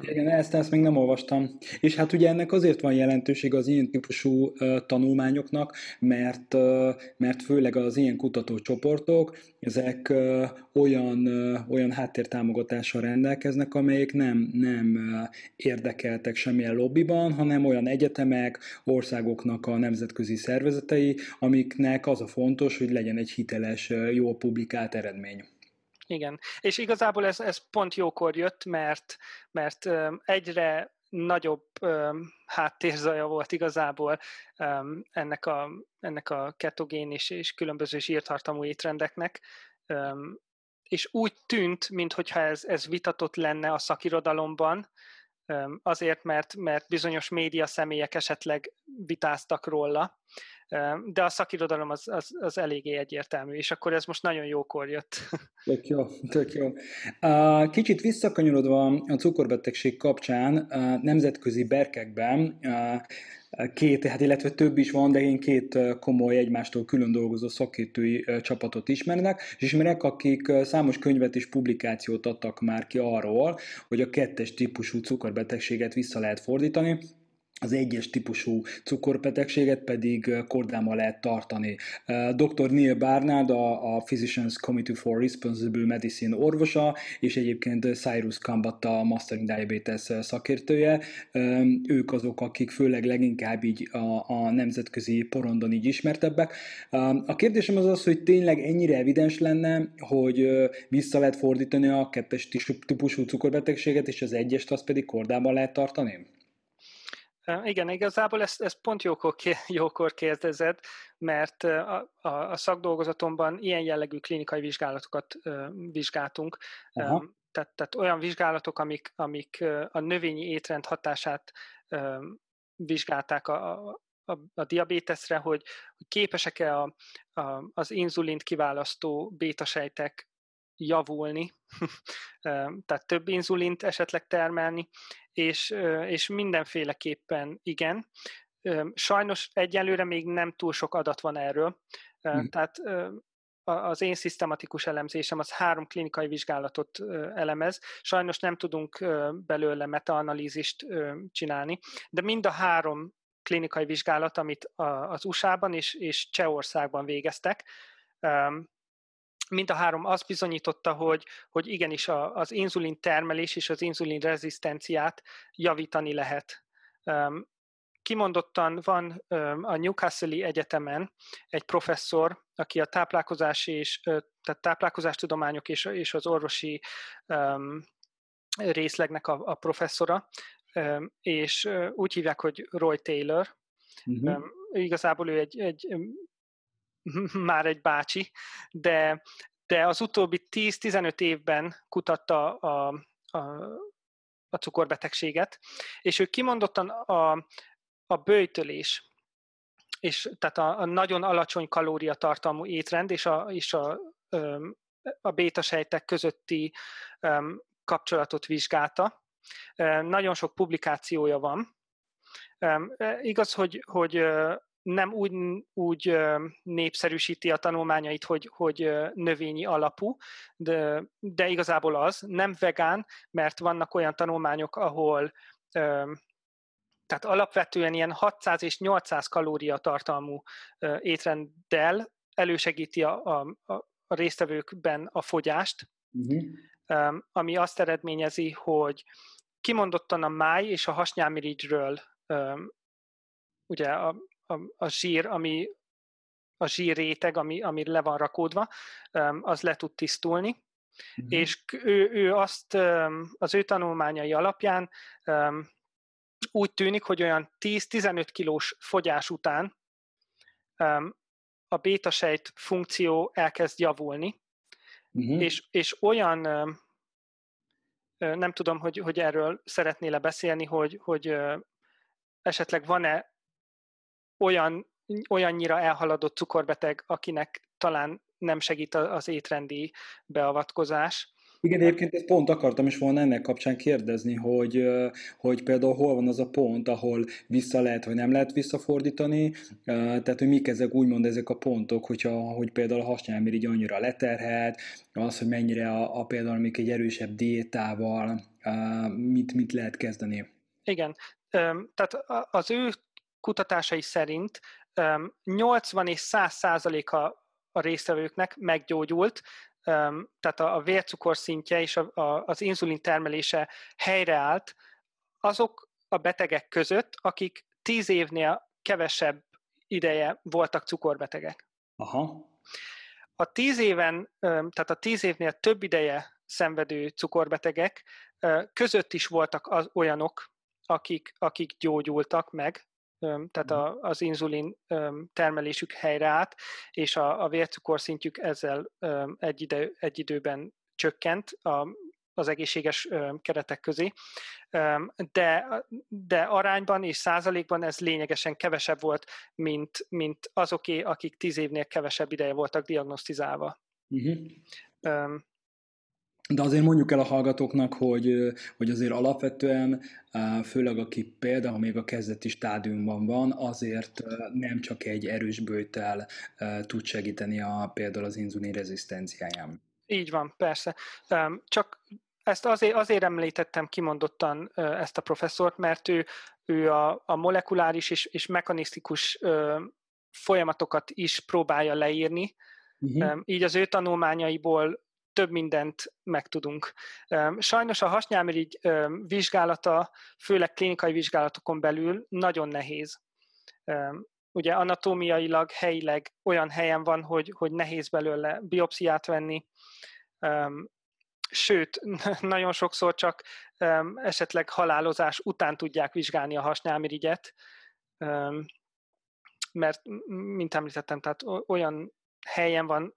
Igen, ezt, ezt még nem olvastam. És hát ugye ennek azért van jelentőség az ilyen típusú uh, tanulmányoknak, mert, uh, mert főleg az ilyen kutatócsoportok, ezek uh, olyan, uh, olyan háttértámogatással rendelkeznek, amelyek nem, nem uh, érdekeltek semmilyen lobbiban, hanem olyan egyetemek, országoknak a nemzetközi szervezetei, amiknek az a fontos, hogy legyen egy hiteles, uh, jól publikált eredmény. Igen, és igazából ez, ez pont jókor jött, mert, mert egyre nagyobb háttérzaja volt igazából ennek, a, ennek a ketogén és, és különböző zsírtartalmú étrendeknek, és úgy tűnt, mintha ez, ez vitatott lenne a szakirodalomban, azért, mert, mert bizonyos média személyek esetleg vitáztak róla, de a szakirodalom az, az, az eléggé egyértelmű, és akkor ez most nagyon jókor jött. Tök jó, tök jó. Kicsit visszakanyarodva a cukorbetegség kapcsán, nemzetközi berkekben két, hát illetve több is van, de én két komoly egymástól külön dolgozó szakértői csapatot ismernek, és ismerek, akik számos könyvet és publikációt adtak már ki arról, hogy a kettes típusú cukorbetegséget vissza lehet fordítani, az egyes típusú cukorbetegséget pedig kordámmal lehet tartani. Dr. Neil Barnard, a, a Physicians Committee for Responsible Medicine orvosa, és egyébként Cyrus Kambat, a Mastering Diabetes szakértője. Ők azok, akik főleg leginkább így a, a nemzetközi porondon így ismertebbek. A kérdésem az az, hogy tényleg ennyire evidens lenne, hogy vissza lehet fordítani a kettes típusú cukorbetegséget, és az egyest azt pedig kordában lehet tartani? Igen, igazából ezt, ezt pont jókor, jókor kérdezed, mert a, a, a szakdolgozatomban ilyen jellegű klinikai vizsgálatokat vizsgáltunk. Um, tehát, tehát olyan vizsgálatok, amik, amik a növényi étrend hatását vizsgálták a, a, a diabéteszre, hogy, hogy képesek-e a, a, az inzulint kiválasztó bétasejtek javulni, tehát több inzulint esetleg termelni, és, és mindenféleképpen igen. Sajnos egyelőre még nem túl sok adat van erről, hmm. tehát az én szisztematikus elemzésem az három klinikai vizsgálatot elemez. Sajnos nem tudunk belőle metaanalízist csinálni, de mind a három klinikai vizsgálat, amit az USA-ban és, és Csehországban végeztek, mind a három azt bizonyította, hogy, hogy igenis az inzulin termelés és az inzulin rezisztenciát javítani lehet kimondottan van a Newcastle Egyetemen egy professzor, aki a táplálkozási és tehát táplálkozástudományok és, és az orvosi részlegnek a, a professzora, és úgy hívják, hogy Roy Taylor. Uh-huh. Igazából ő egy, egy már egy bácsi, de, de az utóbbi 10-15 évben kutatta a, a, a cukorbetegséget, és ő kimondottan a, a bőjtölés, és tehát a, a nagyon alacsony kalóriatartalmú étrend és a, és a, a bétasejtek közötti kapcsolatot vizsgálta. Nagyon sok publikációja van. Igaz, hogy, hogy nem úgy, úgy népszerűsíti a tanulmányait, hogy, hogy növényi alapú, de, de igazából az, nem vegán, mert vannak olyan tanulmányok, ahol tehát alapvetően ilyen 600 és 800 kalória tartalmú étrenddel elősegíti a, a, a résztvevőkben a fogyást, uh-huh. ami azt eredményezi, hogy kimondottan a máj és a hasnyálmirigyről ugye a, a, a zsír, ami a zsír réteg, ami, ami le van rakódva, az le tud tisztulni, uh-huh. és ő, ő azt az ő tanulmányai alapján úgy tűnik, hogy olyan 10-15 kilós fogyás után a bétasejt funkció elkezd javulni, uh-huh. és, és olyan, nem tudom, hogy, hogy erről szeretnél-e beszélni, hogy, hogy esetleg van-e olyan, olyannyira elhaladott cukorbeteg, akinek talán nem segít az étrendi beavatkozás, igen, egyébként ezt pont akartam is volna ennek kapcsán kérdezni, hogy, hogy például hol van az a pont, ahol vissza lehet, vagy nem lehet visszafordítani, tehát hogy mik ezek úgymond ezek a pontok, hogyha, hogy például a hasnyálmirigy annyira leterhet, az, hogy mennyire a, a például még egy erősebb diétával, mit, mit lehet kezdeni. Igen, tehát az ő kutatásai szerint 80 és 100 százaléka a résztvevőknek meggyógyult, tehát a vércukor szintje és a, a, az inzulin termelése helyreállt, azok a betegek között, akik tíz évnél kevesebb ideje voltak cukorbetegek. Aha. A tíz éven, tehát a tíz évnél több ideje szenvedő cukorbetegek között is voltak az olyanok, akik, akik gyógyultak meg, tehát a, az inzulin termelésük helyreállt, és a, a vércukorszintjük ezzel egy, ide, egy időben csökkent a, az egészséges keretek közé, de, de arányban és százalékban ez lényegesen kevesebb volt, mint, mint azoké, akik tíz évnél kevesebb ideje voltak diagnosztizálva. Uh-huh. De azért mondjuk el a hallgatóknak, hogy, hogy azért alapvetően, főleg aki például még a kezdeti stádiumban van, azért nem csak egy erős bőtel tud segíteni a, például az inzulin rezisztenciáján. Így van, persze. Csak ezt azért, azért említettem kimondottan ezt a professzort, mert ő, ő a, a molekuláris és, és mechanisztikus folyamatokat is próbálja leírni, uh-huh. Így az ő tanulmányaiból több mindent megtudunk. Sajnos a hasnyálmirigy vizsgálata, főleg klinikai vizsgálatokon belül nagyon nehéz. Ugye anatómiailag, helyileg olyan helyen van, hogy, hogy nehéz belőle biopsziát venni, sőt, nagyon sokszor csak esetleg halálozás után tudják vizsgálni a hasnyálmirigyet, mert, mint említettem, tehát olyan helyen van,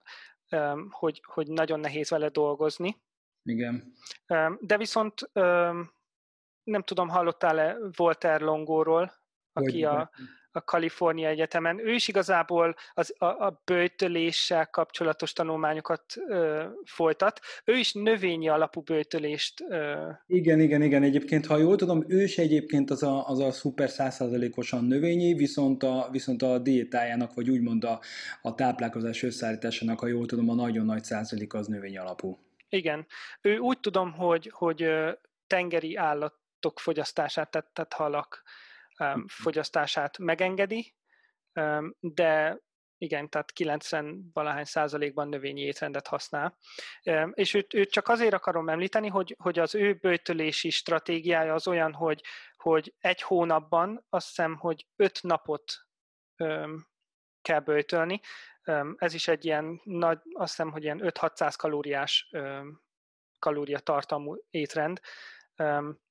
hogy, hogy nagyon nehéz vele dolgozni. Igen. De viszont nem tudom, hallottál-e Walter Longóról, aki a, a Kalifornia Egyetemen. Ő is igazából az, a, a bőtöléssel kapcsolatos tanulmányokat ö, folytat. Ő is növényi alapú bőtölést. Ö... Igen, igen, igen. Egyébként, ha jól tudom, ő is egyébként az a, az a szuper százszázalékosan növényi, viszont a, viszont a diétájának, vagy úgymond a, a táplálkozás összeállításának, ha jól tudom, a nagyon nagy százalék az növény alapú. Igen. Ő úgy tudom, hogy, hogy tengeri állatok fogyasztását, tehát, tehát halak fogyasztását megengedi, um, de igen, tehát 90 valahány százalékban növényi étrendet használ. Um, és őt, őt csak azért akarom említeni, hogy, hogy az ő bőtölési stratégiája az olyan, hogy, hogy egy hónapban azt hiszem, hogy öt napot um, kell bőtölni. Um, ez is egy ilyen nagy, azt hiszem, hogy ilyen 5-600 kalóriás um, kalóriatartalmú étrend. Um,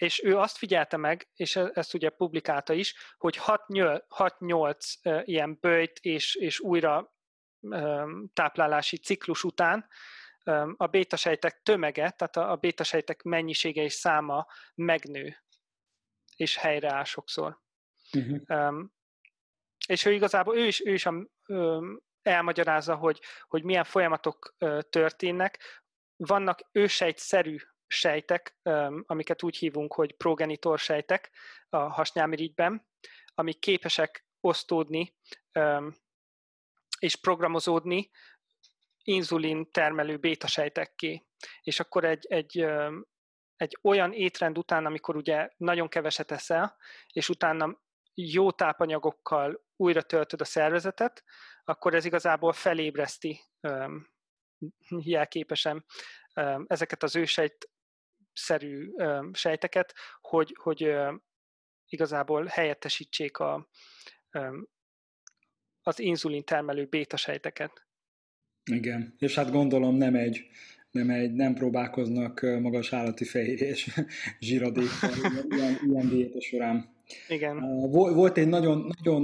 és ő azt figyelte meg, és e-, ezt ugye publikálta is, hogy 6-8 ilyen bőjt és, és újra táplálási ciklus után a bétasejtek tömege, tehát a bétasejtek mennyisége és száma megnő, és helyreáll sokszor. Uh-huh. És ő igazából, ő is, ő is um, elmagyarázza, hogy, hogy milyen folyamatok történnek. Vannak ősejtszerű sejtek, amiket úgy hívunk, hogy progenitor sejtek a hasnyálmirigyben, amik képesek osztódni és programozódni inzulin termelő bétasejtekké. És akkor egy, egy, egy olyan étrend után, amikor ugye nagyon keveset eszel, és utána jó tápanyagokkal újra töltöd a szervezetet, akkor ez igazából felébreszti jelképesen ezeket az ősejt szerű sejteket, hogy, hogy igazából helyettesítsék a, az inzulin termelő béta sejteket. Igen, és hát gondolom nem egy, nem, egy, nem próbálkoznak magas állati fehérjés zsíradékkal ilyen, ilyen diéta során. Igen. Volt egy nagyon, nagyon,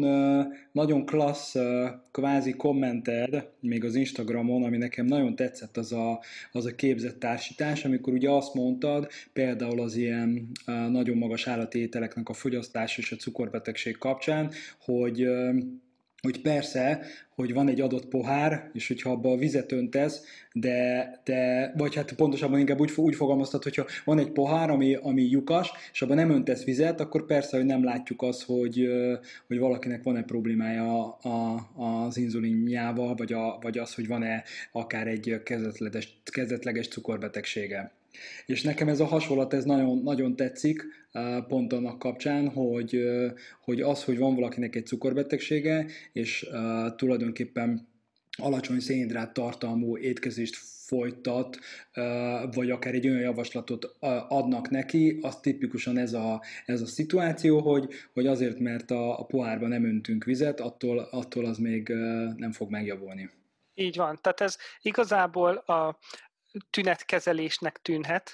nagyon klassz kvázi kommented még az Instagramon, ami nekem nagyon tetszett, az a, az a képzett társítás, amikor ugye azt mondtad, például az ilyen nagyon magas állati ételeknek a fogyasztás és a cukorbetegség kapcsán, hogy hogy persze, hogy van egy adott pohár, és hogyha abba a vizet öntesz, de, de vagy hát pontosabban inkább úgy, úgy fogalmaztat, hogyha van egy pohár, ami, ami lyukas, és abban nem öntesz vizet, akkor persze, hogy nem látjuk azt, hogy, hogy valakinek van-e problémája a, az inzulinjával, vagy, a, vagy az, hogy van-e akár egy kezdetleges, kezdetleges cukorbetegsége. És nekem ez a hasonlat, ez nagyon, nagyon tetszik, pont annak kapcsán, hogy, hogy az, hogy van valakinek egy cukorbetegsége, és tulajdonképpen alacsony szénhidrát tartalmú étkezést folytat, vagy akár egy olyan javaslatot adnak neki, az tipikusan ez a, ez a szituáció, hogy, hogy azért, mert a, a pohárba nem öntünk vizet, attól, attól az még nem fog megjavulni. Így van. Tehát ez igazából a, tünetkezelésnek tűnhet,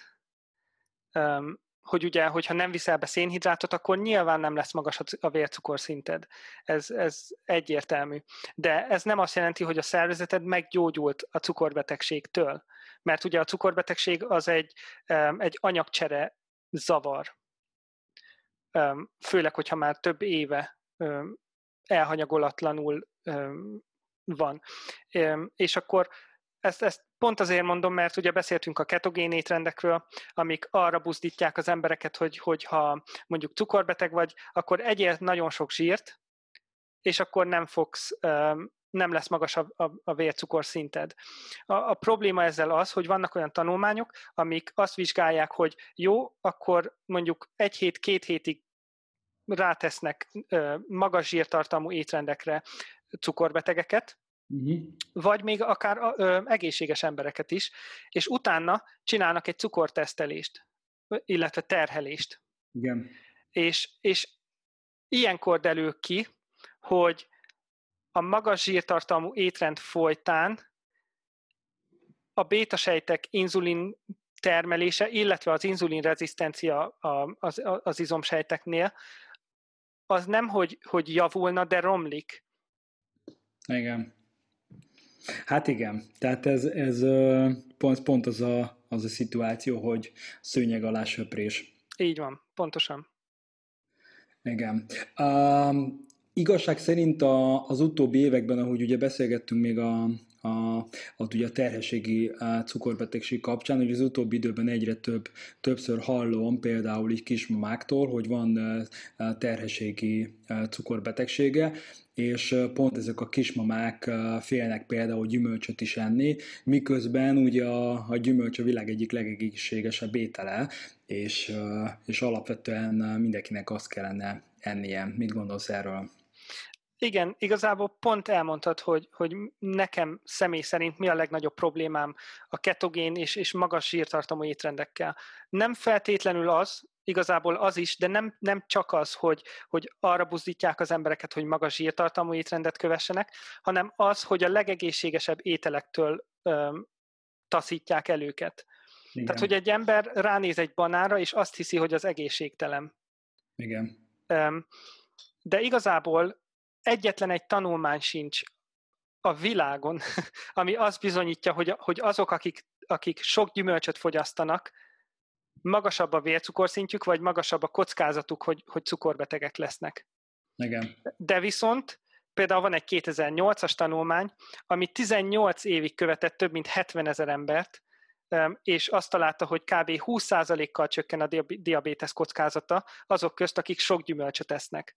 hogy ugye, hogyha nem viszel be szénhidrátot, akkor nyilván nem lesz magas a vércukorszinted. Ez, ez egyértelmű. De ez nem azt jelenti, hogy a szervezeted meggyógyult a cukorbetegségtől. Mert ugye a cukorbetegség az egy, egy anyagcsere zavar. Főleg, hogyha már több éve elhanyagolatlanul van. És akkor ezt, ezt pont azért mondom, mert ugye beszéltünk a ketogén étrendekről, amik arra buzdítják az embereket, hogy, hogy ha mondjuk cukorbeteg vagy, akkor egyél nagyon sok zsírt, és akkor nem fogsz, nem lesz magas a, a, a vércukorszinted. A, a probléma ezzel az, hogy vannak olyan tanulmányok, amik azt vizsgálják, hogy jó, akkor mondjuk egy hét, két hétig rátesznek magas zsírtartalmú étrendekre cukorbetegeket, uh-huh. vagy még akár ö, egészséges embereket is, és utána csinálnak egy cukortesztelést, illetve terhelést. Igen. És, és ilyenkor derül ki, hogy a magas zsírtartalmú étrend folytán a bétasejtek inzulin termelése, illetve az inzulin rezisztencia az, az izomsejteknél, az nem, hogy, hogy javulna, de romlik. Igen. Hát igen, tehát ez, ez pont, pont az, a, az a szituáció, hogy szőnyeg alá söprés. Így van, pontosan. Igen. Um, igazság szerint a, az utóbbi években, ahogy ugye beszélgettünk még a, a, ott ugye a terhességi a cukorbetegség kapcsán, hogy az utóbbi időben egyre több, többször hallom például így kismamáktól, hogy van terhességi cukorbetegsége, és pont ezek a kismamák félnek például gyümölcsöt is enni, miközben ugye a, a gyümölcs a világ egyik legegészségesebb étele, és, és alapvetően mindenkinek azt kellene ennie. Mit gondolsz erről? Igen, igazából pont elmondtad, hogy, hogy nekem személy szerint mi a legnagyobb problémám a ketogén és, és magas zsírtartalmú étrendekkel. Nem feltétlenül az, igazából az is, de nem, nem csak az, hogy, hogy arra buzdítják az embereket, hogy magas zsírtartalmú étrendet kövessenek, hanem az, hogy a legegészségesebb ételektől öm, taszítják el őket. Igen. Tehát, hogy egy ember ránéz egy banára, és azt hiszi, hogy az egészségtelen. Igen. Öm, de igazából egyetlen egy tanulmány sincs a világon, ami azt bizonyítja, hogy, hogy azok, akik, akik sok gyümölcsöt fogyasztanak, magasabb a vércukorszintjük, vagy magasabb a kockázatuk, hogy, hogy cukorbetegek lesznek. Igen. De viszont például van egy 2008-as tanulmány, ami 18 évig követett több mint 70 ezer embert, és azt találta, hogy kb. 20%-kal csökken a diabétesz kockázata azok közt, akik sok gyümölcsöt esznek.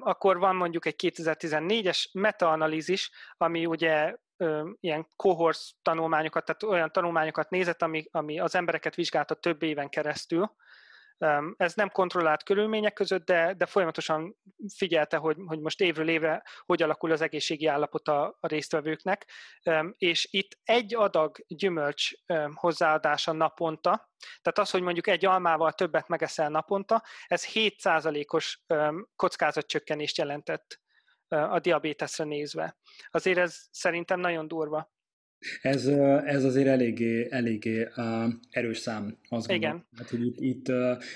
Akkor van mondjuk egy 2014-es metaanalízis, ami ugye ilyen cohort tanulmányokat, tehát olyan tanulmányokat nézett, ami, ami az embereket vizsgálta több éven keresztül, ez nem kontrollált körülmények között, de, de folyamatosan figyelte, hogy, hogy most évről évre hogy alakul az egészségi állapot a, a résztvevőknek, és itt egy adag gyümölcs hozzáadása naponta, tehát az, hogy mondjuk egy almával többet megeszel naponta, ez 7%-os kockázatcsökkenést jelentett a diabéteszre nézve. Azért ez szerintem nagyon durva. Ez, ez azért eléggé, eléggé erős szám, azt gondolom. Igen. Hát, hogy itt, itt,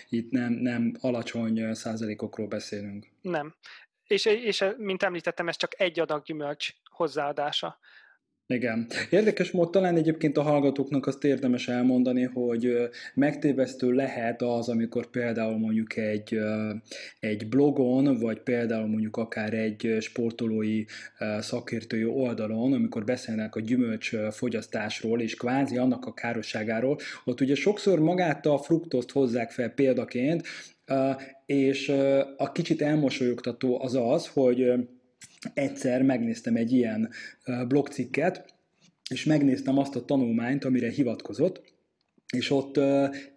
itt nem, nem alacsony százalékokról beszélünk. Nem. És, és mint említettem, ez csak egy adag gyümölcs hozzáadása. Igen. Érdekes mód talán egyébként a hallgatóknak azt érdemes elmondani, hogy megtévesztő lehet az, amikor például mondjuk egy, egy blogon, vagy például mondjuk akár egy sportolói szakértői oldalon, amikor beszélnek a gyümölcs fogyasztásról, és kvázi annak a károsságáról, ott ugye sokszor magát a fruktozt hozzák fel példaként, és a kicsit elmosolyogtató az az, hogy egyszer megnéztem egy ilyen blogcikket, és megnéztem azt a tanulmányt, amire hivatkozott, és ott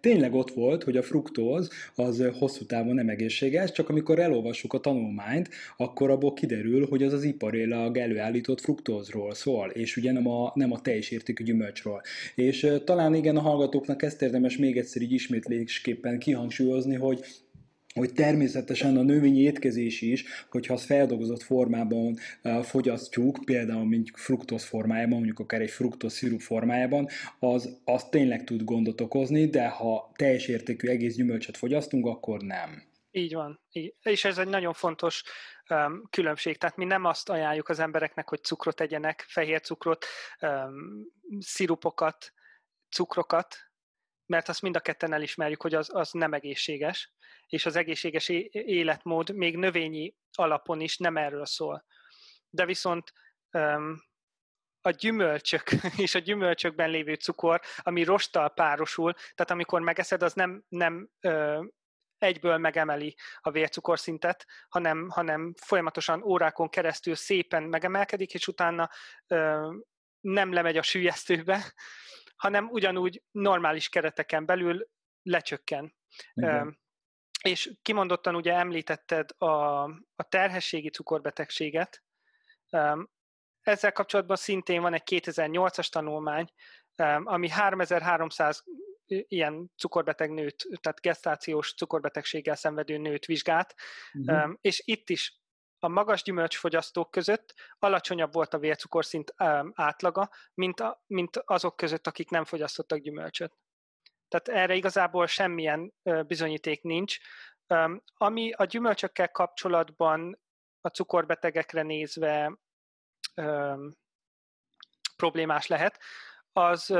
tényleg ott volt, hogy a fruktóz az hosszú távon nem egészséges, csak amikor elolvassuk a tanulmányt, akkor abból kiderül, hogy az az iparélag előállított fruktózról szól, és ugye nem a, nem a teljes értékű gyümölcsről. És talán igen, a hallgatóknak ezt érdemes még egyszer így ismétlésképpen kihangsúlyozni, hogy hogy természetesen a növényi étkezés is, hogyha az feldolgozott formában fogyasztjuk, például mint fruktosz formájában, mondjuk akár egy fruktosz szirup formájában, az, az tényleg tud gondot okozni, de ha teljes értékű egész gyümölcsöt fogyasztunk, akkor nem. Így van. És ez egy nagyon fontos um, különbség. Tehát mi nem azt ajánljuk az embereknek, hogy cukrot tegyenek, fehér cukrot, um, szirupokat, cukrokat, mert azt mind a ketten elismerjük, hogy az, az nem egészséges és az egészséges életmód még növényi alapon is nem erről szól. De viszont a gyümölcsök és a gyümölcsökben lévő cukor, ami rosttal párosul, tehát amikor megeszed, az nem, nem egyből megemeli a vércukorszintet, hanem, hanem folyamatosan órákon keresztül szépen megemelkedik, és utána ö, nem lemegy a sűjesztőbe, hanem ugyanúgy normális kereteken belül lecsökken. Igen. És kimondottan ugye említetted a, a terhességi cukorbetegséget. Ezzel kapcsolatban szintén van egy 2008-as tanulmány, ami 3300 ilyen cukorbeteg nőt, tehát gesztációs cukorbetegséggel szenvedő nőt vizsgált, uh-huh. és itt is a magas gyümölcsfogyasztók között alacsonyabb volt a vércukorszint átlaga, mint, a, mint azok között, akik nem fogyasztottak gyümölcsöt. Tehát erre igazából semmilyen bizonyíték nincs. Ami a gyümölcsökkel kapcsolatban a cukorbetegekre nézve problémás lehet, az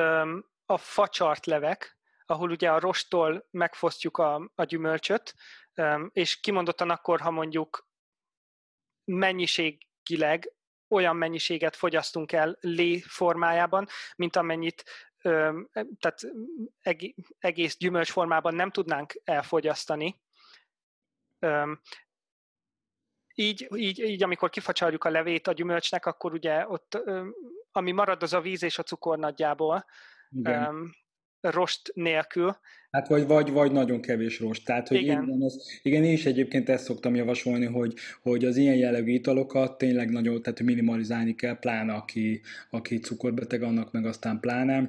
a facsart levek, ahol ugye a rostól megfosztjuk a, a gyümölcsöt, és kimondottan akkor, ha mondjuk mennyiségileg olyan mennyiséget fogyasztunk el lé formájában, mint amennyit tehát egész gyümölcs formában nem tudnánk elfogyasztani. Így, így, így, amikor kifacsarjuk a levét a gyümölcsnek, akkor ugye ott, ami marad, az a víz és a cukor nagyjából. Igen rost nélkül. Hát vagy, vagy, vagy nagyon kevés rost. Tehát, hogy igen. Igen, az, igen, én is egyébként ezt szoktam javasolni, hogy, hogy az ilyen jellegű italokat tényleg nagyon, tehát minimalizálni kell, pláne aki, aki cukorbeteg, annak meg aztán pláne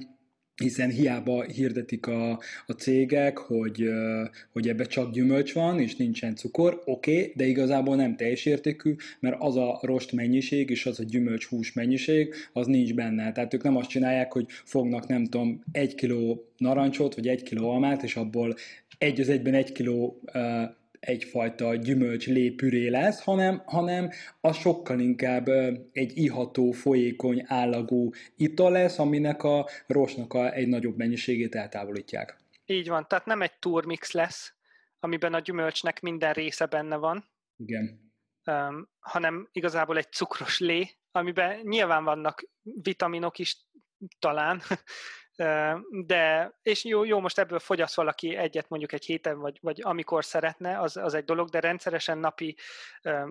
hiszen hiába hirdetik a, a cégek, hogy, hogy ebbe csak gyümölcs van, és nincsen cukor, oké, okay, de igazából nem teljes értékű, mert az a rost mennyiség és az a gyümölcs hús mennyiség, az nincs benne. Tehát ők nem azt csinálják, hogy fognak, nem tudom, egy kiló narancsot, vagy egy kiló almát, és abból egy az egyben egy kiló egyfajta gyümölcs lépüré lesz, hanem, hanem az sokkal inkább egy iható, folyékony, állagú ital lesz, aminek a rosnak a, egy nagyobb mennyiségét eltávolítják. Így van, tehát nem egy turmix lesz, amiben a gyümölcsnek minden része benne van. Igen. Um, hanem igazából egy cukros lé, amiben nyilván vannak vitaminok is talán, de, és jó, jó, most ebből fogyaszt valaki egyet mondjuk egy héten, vagy, vagy amikor szeretne, az, az egy dolog, de rendszeresen napi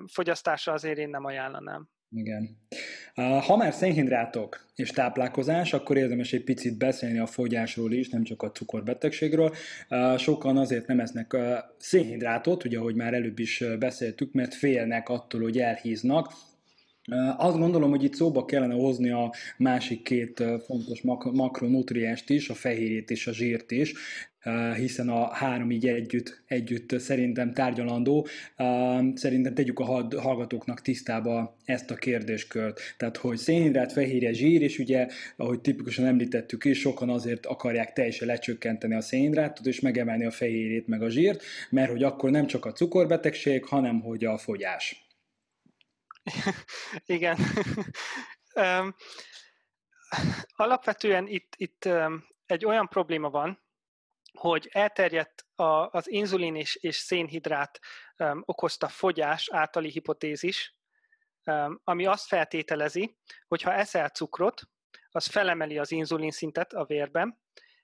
fogyasztásra azért én nem ajánlanám. Igen. Ha már szénhidrátok és táplálkozás, akkor érdemes egy picit beszélni a fogyásról is, nem csak a cukorbetegségről. Sokan azért nem esznek szénhidrátot, ugye, ahogy már előbb is beszéltük, mert félnek attól, hogy elhíznak, azt gondolom, hogy itt szóba kellene hozni a másik két fontos mak- makronutriást is, a fehérjét és a zsírt is, hiszen a három így együtt, együtt szerintem tárgyalandó. Szerintem tegyük a hallgatóknak tisztába ezt a kérdéskört. Tehát, hogy szénhidrát, fehérje, zsír, és ugye, ahogy tipikusan említettük is, sokan azért akarják teljesen lecsökkenteni a szénhidrátot, és megemelni a fehérjét, meg a zsírt, mert hogy akkor nem csak a cukorbetegség, hanem hogy a fogyás. Igen. alapvetően itt, itt egy olyan probléma van, hogy elterjedt a, az inzulin és, és szénhidrát um, okozta fogyás általi hipotézis, um, ami azt feltételezi, hogy ha eszel cukrot, az felemeli az inzulin szintet a vérben,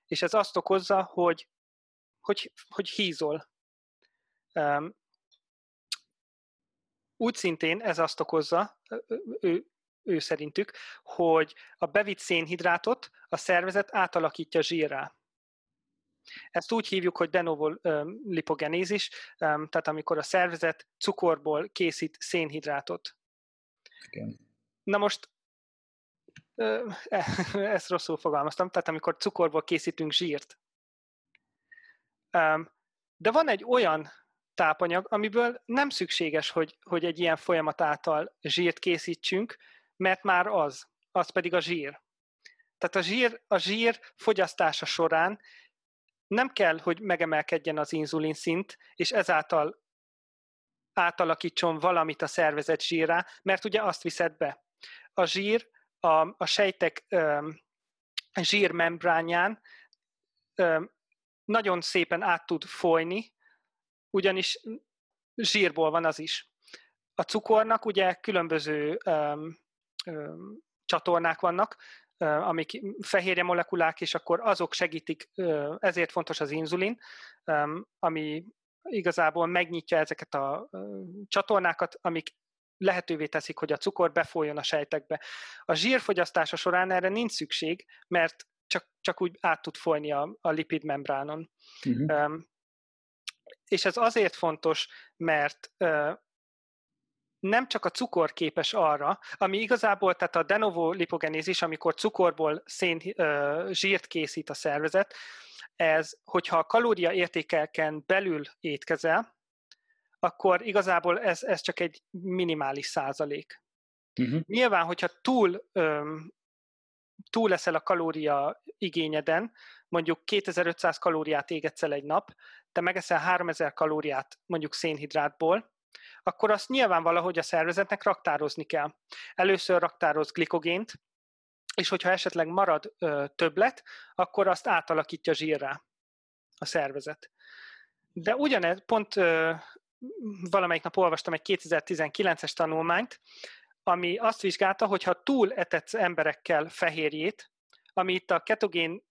és ez azt okozza, hogy, hogy, hogy hízol. Um, úgy szintén ez azt okozza, ő, ő szerintük, hogy a bevitt szénhidrátot a szervezet átalakítja zsírrá. Ezt úgy hívjuk, hogy de novo lipogenézis, tehát amikor a szervezet cukorból készít szénhidrátot. Igen. Na most ezt rosszul fogalmaztam, tehát amikor cukorból készítünk zsírt. De van egy olyan tápanyag, amiből nem szükséges, hogy, hogy egy ilyen folyamat által zsírt készítsünk, mert már az, az pedig a zsír. Tehát a zsír, a zsír fogyasztása során nem kell, hogy megemelkedjen az inzulin szint, és ezáltal átalakítson valamit a szervezet zsírrá, mert ugye azt viszed be. A zsír a, a sejtek ö, zsírmembrányán ö, nagyon szépen át tud folyni, ugyanis zsírból van az is. A cukornak ugye különböző um, um, csatornák vannak, amik fehérje molekulák, és akkor azok segítik, ezért fontos az inzulin, ami igazából megnyitja ezeket a csatornákat, amik lehetővé teszik, hogy a cukor befolyjon a sejtekbe. A zsírfogyasztása során erre nincs szükség, mert csak, csak úgy át tud folyni a, a lipidmembránon. Uh-huh. És ez azért fontos, mert nem csak a cukor képes arra, ami igazából, tehát a de novo lipogenézis, amikor cukorból szén, zsírt készít a szervezet, ez, hogyha a kalória értékelken belül étkezel, akkor igazából ez, ez csak egy minimális százalék. Uh-huh. Nyilván, hogyha túl, öm, túl leszel a kalória igényeden, mondjuk 2500 kalóriát égetsz el egy nap, te megeszel 3000 kalóriát mondjuk szénhidrátból, akkor azt nyilván valahogy a szervezetnek raktározni kell. Először raktároz glikogént, és hogyha esetleg marad ö, többlet, akkor azt átalakítja zsírrá a szervezet. De ugyanez, pont valamelyik nap olvastam egy 2019-es tanulmányt, ami azt vizsgálta, hogy ha túl etetsz emberekkel fehérjét, ami itt a ketogén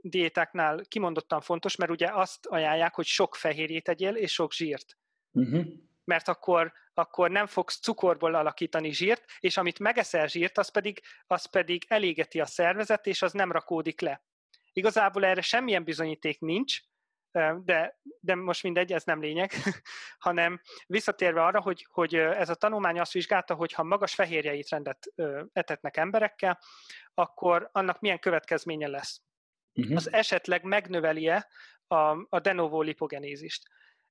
diétáknál kimondottan fontos, mert ugye azt ajánlják, hogy sok fehérjét egyél, és sok zsírt. Uh-huh. Mert akkor, akkor nem fogsz cukorból alakítani zsírt, és amit megeszel zsírt, az pedig, az pedig elégeti a szervezet, és az nem rakódik le. Igazából erre semmilyen bizonyíték nincs, de, de most mindegy, ez nem lényeg, hanem visszatérve arra, hogy, hogy ez a tanulmány azt vizsgálta, hogy ha magas fehérjeit rendet etetnek emberekkel, akkor annak milyen következménye lesz. Uh-huh. Az esetleg megnöveli-e a, a de novo lipogenézist.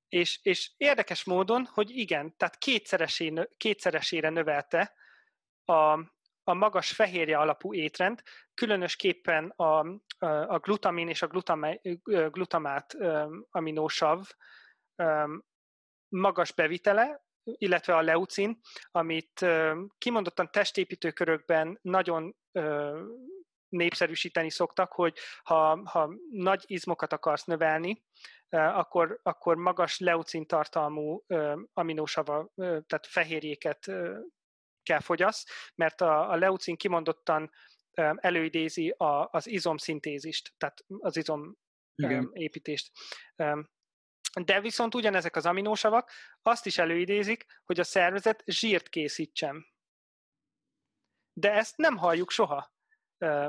És, és érdekes módon, hogy igen, tehát kétszeresé, kétszeresére növelte a, a magas fehérje alapú étrend, különösképpen a, a glutamin és a glutamát aminósav magas bevitele, illetve a leucin, amit kimondottan testépítőkörökben nagyon népszerűsíteni szoktak, hogy ha, ha nagy izmokat akarsz növelni, akkor, akkor magas leucin tartalmú aminósava, tehát fehérjéket kell fogyasz, mert a, a leucin kimondottan előidézi a, az izomszintézist, tehát az izom Igen. építést. De viszont ugyanezek az aminósavak azt is előidézik, hogy a szervezet zsírt készítsen. De ezt nem halljuk soha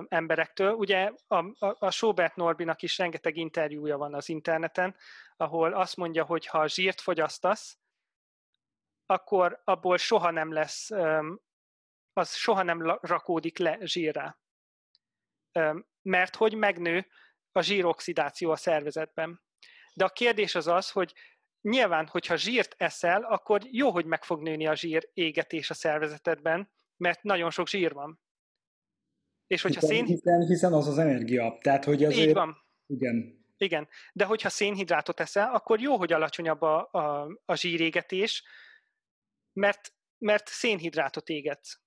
emberektől. Ugye a, a, a Sobert Norbinak is rengeteg interjúja van az interneten, ahol azt mondja, hogy ha zsírt fogyasztasz, akkor abból soha nem lesz, az soha nem rakódik le zsírrá. Mert hogy megnő a zsíroxidáció a szervezetben. De a kérdés az az, hogy nyilván, hogyha zsírt eszel, akkor jó, hogy meg fog nőni a zsír égetés a szervezetedben, mert nagyon sok zsír van. És hogyha hiszen, szén... hiszen, hiszen az az energia. Tehát, hogy azért... Így van. Igen. Igen, de hogyha szénhidrátot eszel, akkor jó, hogy alacsonyabb a, a, a zsírégetés, mert, mert szénhidrátot égetsz.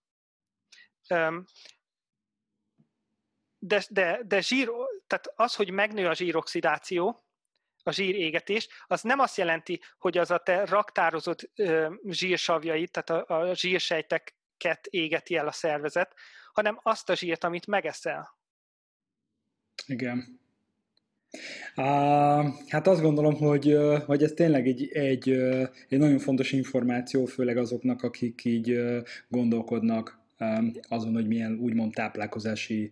De, de, de zsír, tehát az, hogy megnő a zsíroxidáció, a zsírégetés, az nem azt jelenti, hogy az a te raktározott zsírsavjait, tehát a, a zsírsejteket égeti el a szervezet, hanem azt a zsírt, amit megeszel. Igen. Hát azt gondolom, hogy, hogy ez tényleg egy, egy, egy nagyon fontos információ, főleg azoknak, akik így gondolkodnak azon, hogy milyen úgymond táplálkozási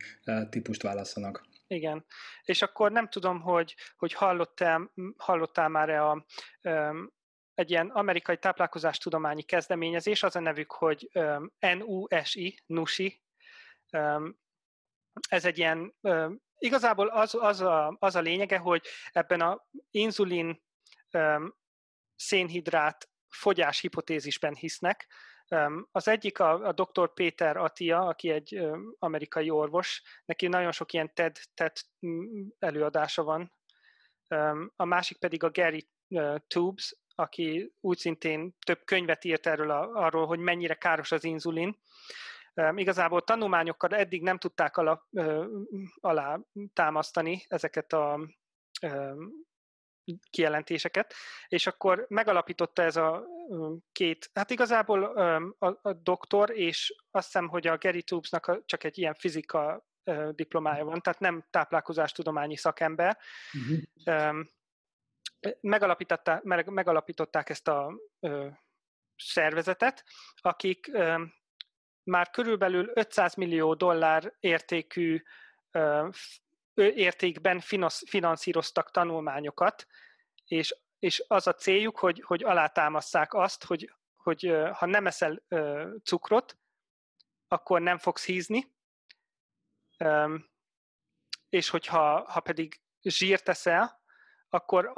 típust válaszanak. Igen. És akkor nem tudom, hogy, hogy hallottál, hallottál már-e a, egy ilyen amerikai táplálkozástudományi kezdeményezés, az a nevük, hogy NUSI, NUSI. Ez egy ilyen igazából az, az, a, az a lényege, hogy ebben a inzulin szénhidrát fogyás hipotézisben hisznek. Az egyik a, a dr. Péter Atia, aki egy amerikai orvos, neki nagyon sok ilyen TED, TED előadása van. A másik pedig a Gary Tubes, aki úgy szintén több könyvet írt erről a, arról, hogy mennyire káros az inzulin. Igazából tanulmányokkal eddig nem tudták alá, alá támasztani ezeket a kijelentéseket, és akkor megalapította ez a két, hát igazából a, a doktor, és azt hiszem, hogy a Gary Tubesnak csak egy ilyen fizika diplomája van, tehát nem táplálkozástudományi szakember. Uh-huh. Megalapították ezt a szervezetet, akik már körülbelül 500 millió dollár értékű értékben finanszíroztak tanulmányokat, és, és az a céljuk, hogy, hogy alátámasszák azt, hogy, hogy ha nem eszel cukrot, akkor nem fogsz hízni, és hogyha ha pedig zsírt eszel, akkor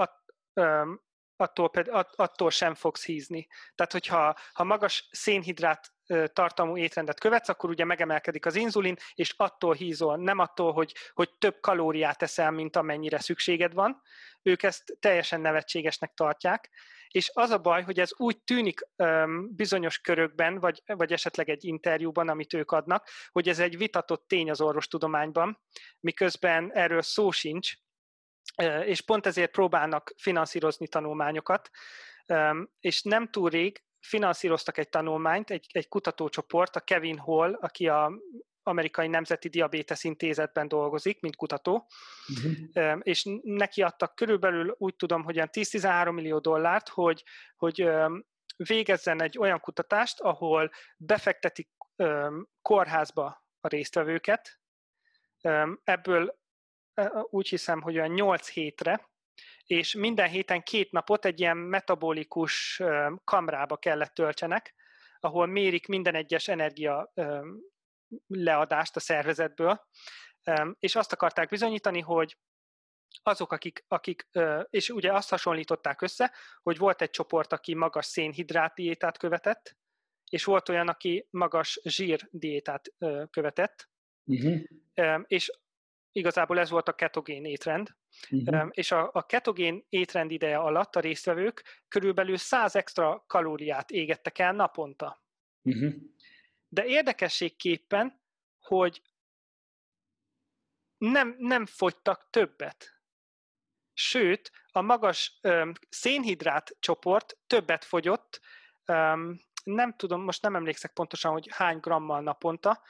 attól, attól sem fogsz hízni. Tehát, hogyha ha magas szénhidrát tartalmú étrendet követsz, akkor ugye megemelkedik az inzulin, és attól hízol, nem attól, hogy, hogy több kalóriát eszel, mint amennyire szükséged van. Ők ezt teljesen nevetségesnek tartják, és az a baj, hogy ez úgy tűnik um, bizonyos körökben, vagy, vagy esetleg egy interjúban, amit ők adnak, hogy ez egy vitatott tény az orvostudományban, miközben erről szó sincs, és pont ezért próbálnak finanszírozni tanulmányokat, és nem túl rég finanszíroztak egy tanulmányt, egy, egy kutatócsoport, a Kevin Hall, aki a amerikai Nemzeti Diabétesz Intézetben dolgozik, mint kutató, uh-huh. és neki adtak körülbelül úgy tudom, hogy olyan 10-13 millió dollárt, hogy, hogy végezzen egy olyan kutatást, ahol befektetik kórházba a résztvevőket, ebből úgy hiszem, hogy olyan 8 hétre, és minden héten két napot egy ilyen metabolikus kamrába kellett töltsenek, ahol mérik minden egyes energia leadást a szervezetből, és azt akarták bizonyítani, hogy azok, akik, akik, és ugye azt hasonlították össze, hogy volt egy csoport, aki magas szénhidrát diétát követett, és volt olyan, aki magas zsír diétát követett, uh-huh. és igazából ez volt a ketogén étrend, uh-huh. és a, a ketogén étrend ideje alatt a résztvevők körülbelül 100 extra kalóriát égettek el naponta. Uh-huh. De érdekességképpen, hogy nem, nem fogytak többet. Sőt, a magas öm, szénhidrát csoport többet fogyott, öm, nem tudom, most nem emlékszek pontosan, hogy hány grammal naponta,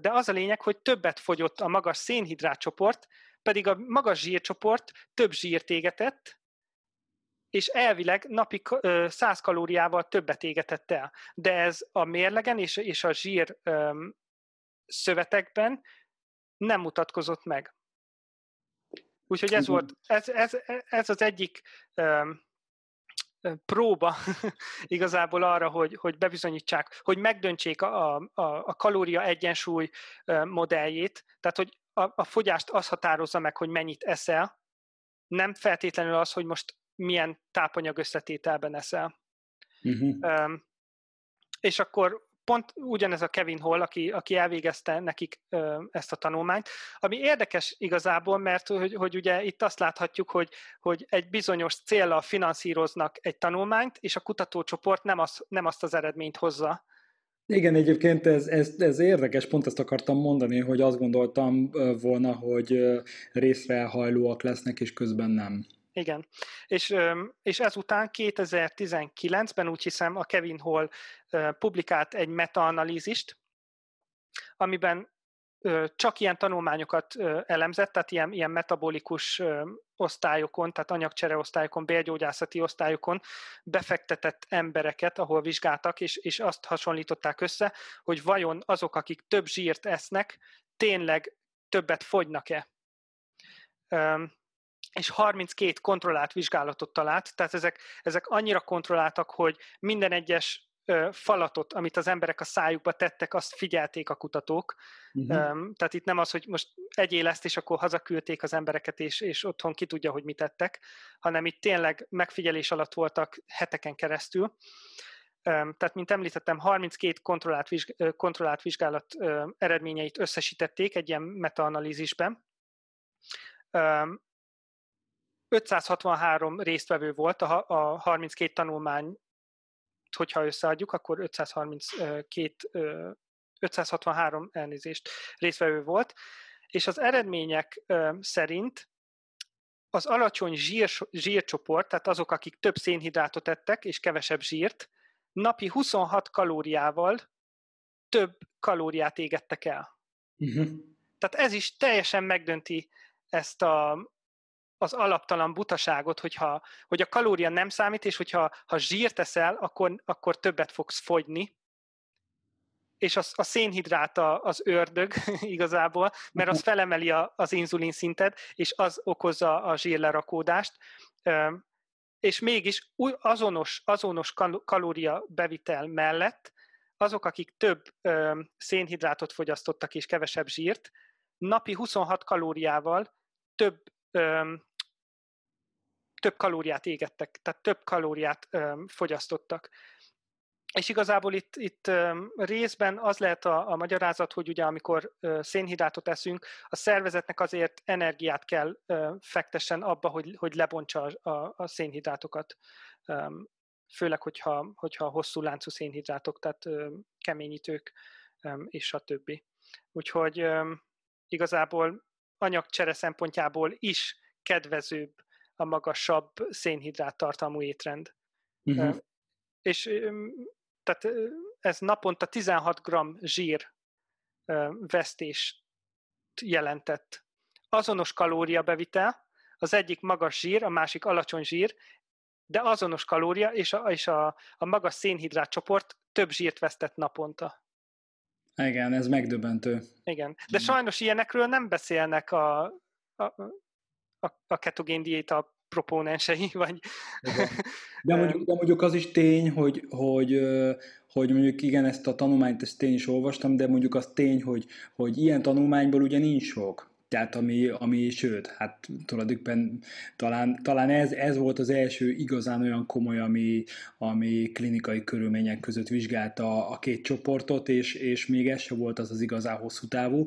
de az a lényeg, hogy többet fogyott a magas szénhidrát csoport, pedig a magas zsírcsoport több zsírt égetett, és elvileg napi 100 kalóriával többet égetett el. De ez a mérlegen és, és a zsír szövetekben nem mutatkozott meg. Úgyhogy ez volt, ez, ez, ez az egyik próba igazából arra, hogy, hogy bebizonyítsák, hogy megdöntsék a, a, a kalória egyensúly modelljét, tehát hogy a, a fogyást az határozza meg, hogy mennyit eszel, nem feltétlenül az, hogy most milyen tápanyag összetételben eszel. Uh-huh. Um, és akkor pont ugyanez a Kevin Hall, aki, aki elvégezte nekik ö, ezt a tanulmányt, ami érdekes igazából, mert hogy, hogy ugye itt azt láthatjuk, hogy, hogy egy bizonyos célra finanszíroznak egy tanulmányt, és a kutatócsoport nem, az, nem azt az eredményt hozza. Igen, egyébként ez, ez, ez érdekes, pont ezt akartam mondani, hogy azt gondoltam volna, hogy részre hajlóak lesznek, és közben nem. Igen, és, és ezután 2019-ben úgy hiszem a Kevin Hall publikált egy metaanalízist, amiben csak ilyen tanulmányokat elemzett, tehát ilyen, ilyen metabolikus osztályokon, tehát anyagcsere osztályokon, bélgyógyászati osztályokon befektetett embereket, ahol vizsgáltak, és, és azt hasonlították össze, hogy vajon azok, akik több zsírt esznek, tényleg többet fogynak-e és 32 kontrollált vizsgálatot talált, tehát ezek, ezek annyira kontrolláltak, hogy minden egyes falatot, amit az emberek a szájukba tettek, azt figyelték a kutatók. Uh-huh. Tehát itt nem az, hogy most egyél ezt, és akkor hazaküldték az embereket, és, és otthon ki tudja, hogy mit tettek, hanem itt tényleg megfigyelés alatt voltak heteken keresztül. Tehát, mint említettem, 32 kontrollált, vizsg- kontrollált vizsgálat eredményeit összesítették egy ilyen metaanalízisben. 563 résztvevő volt a, a 32 tanulmány, hogyha összeadjuk, akkor 532, 563 elnézést résztvevő volt, és az eredmények szerint az alacsony zsír, zsírcsoport, tehát azok, akik több szénhidrátot ettek és kevesebb zsírt, napi 26 kalóriával több kalóriát égettek el. Uh-huh. Tehát ez is teljesen megdönti ezt a, az alaptalan butaságot, hogyha, hogy a kalória nem számít, és hogyha ha zsírt teszel, akkor, akkor többet fogsz fogyni, és az, a szénhidrát az ördög igazából, mert az felemeli a, az inzulin szintet, és az okozza a zsírlerakódást, és mégis azonos, azonos kalória bevitel mellett azok, akik több szénhidrátot fogyasztottak és kevesebb zsírt, napi 26 kalóriával több több kalóriát égettek, tehát több kalóriát fogyasztottak. És igazából itt, itt részben az lehet a, a magyarázat, hogy ugye amikor szénhidrátot eszünk, a szervezetnek azért energiát kell fektessen abba, hogy, hogy lebontsa a, a, szénhidrátokat. Főleg, hogyha, hogyha hosszú láncú szénhidrátok, tehát keményítők és a többi. Úgyhogy igazából anyagcsere szempontjából is kedvezőbb a magasabb szénhidrát tartalmú étrend. Uh-huh. És tehát ez naponta 16 g zsír vesztést jelentett. Azonos kalóriabevitel, az egyik magas zsír, a másik alacsony zsír, de azonos kalória, és a, és a, a magas szénhidrát csoport több zsírt vesztett naponta. Igen, ez megdöbbentő. Igen, de sajnos ilyenekről nem beszélnek a, a, a, a ketogén diéta proponensei, vagy... De mondjuk, de mondjuk az is tény, hogy, hogy, hogy mondjuk igen, ezt a tanulmányt ezt én is olvastam, de mondjuk az tény, hogy, hogy ilyen tanulmányból ugye nincs sok. Tehát ami, ami sőt, hát tulajdonképpen talán, talán ez, ez volt az első igazán olyan komoly, ami, ami klinikai körülmények között vizsgálta a két csoportot, és, és még ez sem volt az az igazán hosszú távú,